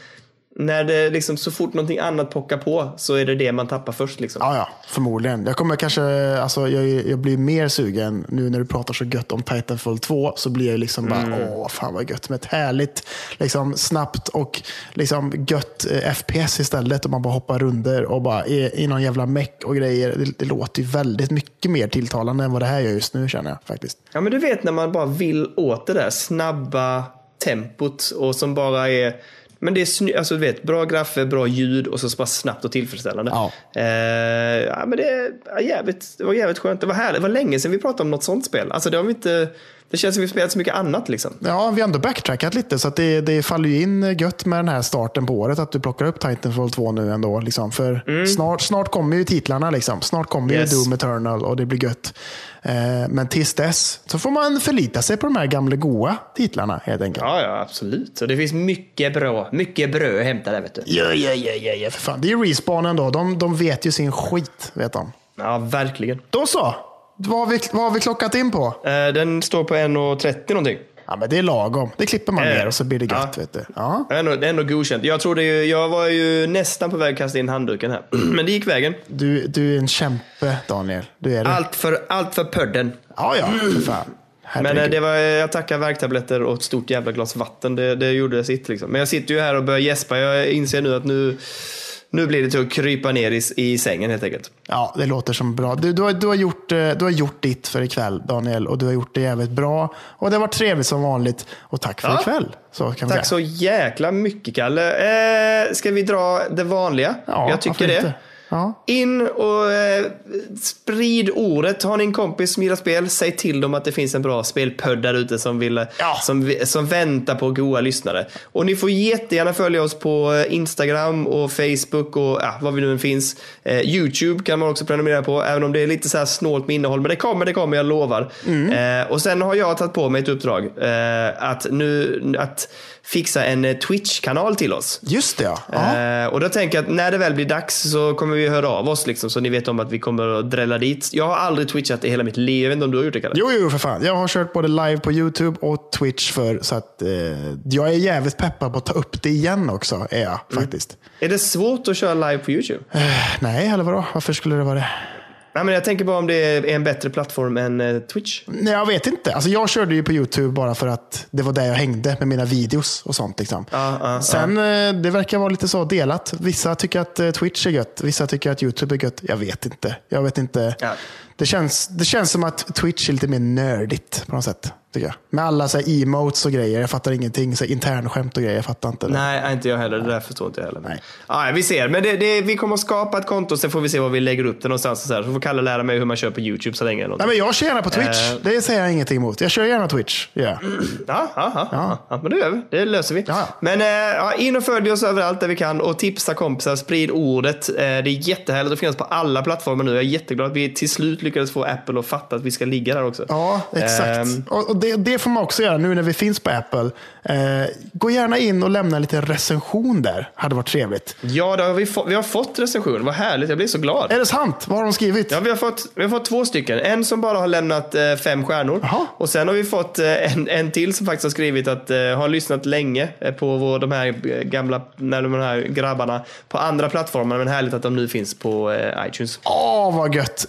när det liksom så fort någonting annat pockar på så är det det man tappar först. Liksom. Ja, ja, förmodligen. Jag kommer kanske, alltså, jag, jag blir mer sugen nu när du pratar så gött om Titanfall 2. Så blir jag liksom bara, åh fan vad gött med ett härligt, liksom, snabbt och liksom, gött eh, FPS istället. Och man bara hoppar runder och bara är i någon jävla meck och grejer. Det, det låter ju väldigt mycket mer tilltalande än vad det här gör just nu känner jag faktiskt. Ja, men du vet när man bara vill åt det där snabba tempot och som bara är men det är sny- alltså, du vet, bra graffer, bra ljud och så bara snabbt och tillfredsställande. Ja. Eh, ja, men det, är jävligt, det var jävligt skönt. Det var härligt. Det var länge sedan vi pratade om något sånt spel. Alltså, det har vi inte, det känns som vi spelat så mycket annat liksom. Ja, vi har ändå backtrackat lite så att det, det faller ju in gött med den här starten på året att du plockar upp Titanfall 2 nu ändå. Liksom. För snart, snart kommer ju titlarna. Liksom. Snart kommer Yes. ju Doom Eternal och det blir gött. Eh, men tills dess så får man förlita sig på de här gamla goa titlarna helt enkelt. Ja, ja, absolut. Och det finns mycket bra, mycket bröd att hämta där vet du. Ja, ja, ja, ja, ja, för fan. Det är ju Respawn ändå. De, de vet ju sin skit, vet de. Ja, verkligen. Då så. Vad har vi, vad har vi klockat in på? Eh, den står på 1.30 någonting. Ja, men det är lagom. Det klipper man Eh, ner och så blir det gött. ja. Vet du. Ja. Det är ändå, det är ändå godkänt. Jag, trodde ju, jag var ju nästan på väg att kasta in handduken här. *clears throat* Men det gick vägen. Du, du är en kämpe, Daniel. Du är det. Allt för, allt för pödden. Ja, ja, för fan. Men Herregud. eh, det var, jag tackar värktabletter och ett stort jävla glas vatten. Det, det gjorde sitt. Liksom. Men jag sitter ju här och börjar gäspa. Jag inser nu att nu, nu blir det till att krypa ner i, i sängen helt enkelt. Ja, det låter som bra. Du, du, har, du, har gjort, eh, du har gjort ditt för ikväll, Daniel. Och du har gjort det jävligt bra. Och det var trevligt som vanligt. Och tack för Ja. ikväll. Så Tack säga. så jäkla mycket Kalle. Eh, ska vi dra det vanliga? Ja, jag tycker det. inte? Ja. In och eh, sprid ordet. Har ni en kompis som gillar spel, säg till dem att det finns en bra spelpödd där ute som, vill, eh, Ja. som, som väntar på goa lyssnare. Och ni får jättegärna följa oss på eh, Instagram och Facebook och ja, vad vi nu än finns. Eh, YouTube kan man också prenumerera på, även om det är lite så här snålt med innehåll. Men det kommer, det kommer, jag lovar. Mm. Eh, och sen har jag tagit på mig ett uppdrag eh, att nu att fixa en Twitch-kanal till oss. Just det, ja. och då tänker jag att när det väl blir dags så kommer vi höra av oss liksom, så ni vet om att vi kommer att drälla dit. Jag har aldrig twitchat i hela mitt liv. Jag vet inte om du har gjort det Kalle? Jo, jo, för fan. Jag har kört både live på YouTube och Twitch för så att eh, jag är jävligt peppad på att ta upp det igen också. Är jag Mm. faktiskt. Är det svårt att köra live på YouTube? Eh, nej, eller vadå? Varför skulle det vara det? Nej, men jag tänker bara om det är en bättre plattform än eh, Twitch. Nej, jag vet inte. Alltså, jag körde ju på YouTube bara för att det var där jag hängde med mina videos och sånt. Liksom. Ja, ja, Sen, eh, det verkar vara lite så delat. Vissa tycker att eh, Twitch är gött, vissa tycker att YouTube är gött. Jag vet inte. Jag vet inte. Ja. Det, känns, det känns som att Twitch är lite mer nördigt på något sätt. Tycker jag. Med alla så här, emotes och grejer. Jag fattar ingenting. Så här, internskämt och grejer. Jag fattar inte. det. Nej, inte jag heller. Det där förstår inte jag heller. Nej. Ja, vi ser. Men det, det, vi kommer att skapa ett konto, sen får vi se var vi lägger upp det någonstans. Och så, här. så får Kalle lära mig hur man kör på YouTube så länge. Eller Nej, men jag kör gärna på Twitch. Eh. Det säger jag ingenting emot. Jag kör gärna Twitch. Ja. Ja, ja, ja, ja. ja, men det gör vi. Det löser vi. Ja. Men eh, in och följ oss överallt där vi kan och tipsa kompisar, sprid ordet. Eh, det är jättehärligt att finnas på alla plattformer nu. Jag är jätteglad att vi till slut lyckades få Apple att fatta att vi ska ligga där också. Ja, exakt. Ehm. och det, det får man också göra nu när vi finns på Apple. Eh, gå gärna in och lämna en liten recension där. Hade varit trevligt. Ja, har vi, vi har fått recension. Vad härligt, jag blir så glad. Är det sant? Vad har de skrivit? Ja, vi har, fått, vi har fått två stycken. En som bara har lämnat eh, fem stjärnor. Jaha. Och sen har vi fått eh, en, en till som faktiskt har skrivit att har lyssnat länge på vår, de här gamla när de här grabbarna på andra plattformar. Men härligt att de nu finns på iTunes. Åh, vad gött.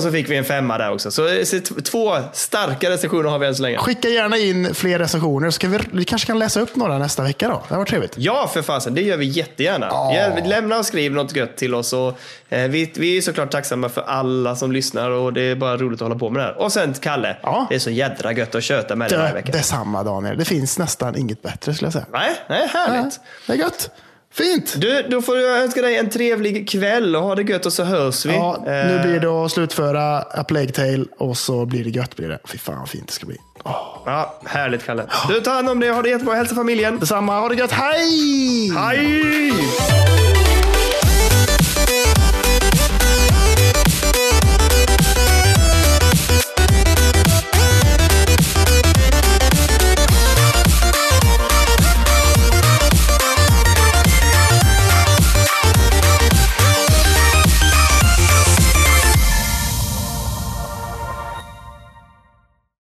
Och så fick vi en femma där också. Så, eh, två starka recensioner har vi än så länge. Skicka gärna in fler recensioner. Ska vi, vi kanske kan läsa upp några nästa vecka då. Det var trevligt. Ja, för fasen. Det gör vi jättegärna. Ja, lämna och skriv något gött till oss. Och, eh, vi, vi är såklart tacksamma för alla som lyssnar och det är bara roligt att hålla på med det här. Och sen Kalle, Ja. det är så jädra gött att köta med dig varje Det, vecka. detsamma Daniel. Det finns nästan inget bättre skulle jag säga. Nej, nej, härligt. Ja, det är gött. Fint. Du, då får jag önska dig en trevlig kväll och ha det gött och så hörs vi. Ja, nu Eh, blir det att slutföra A Plague Tale och så blir det gött. Blir det. Fy fan vad fint det ska bli. Åh. Ja, härligt Kalle. Du, ta hand om dig. Ha det jättebra. Hälsa familjen. Detsamma. Ha det gött. Hej! Hej!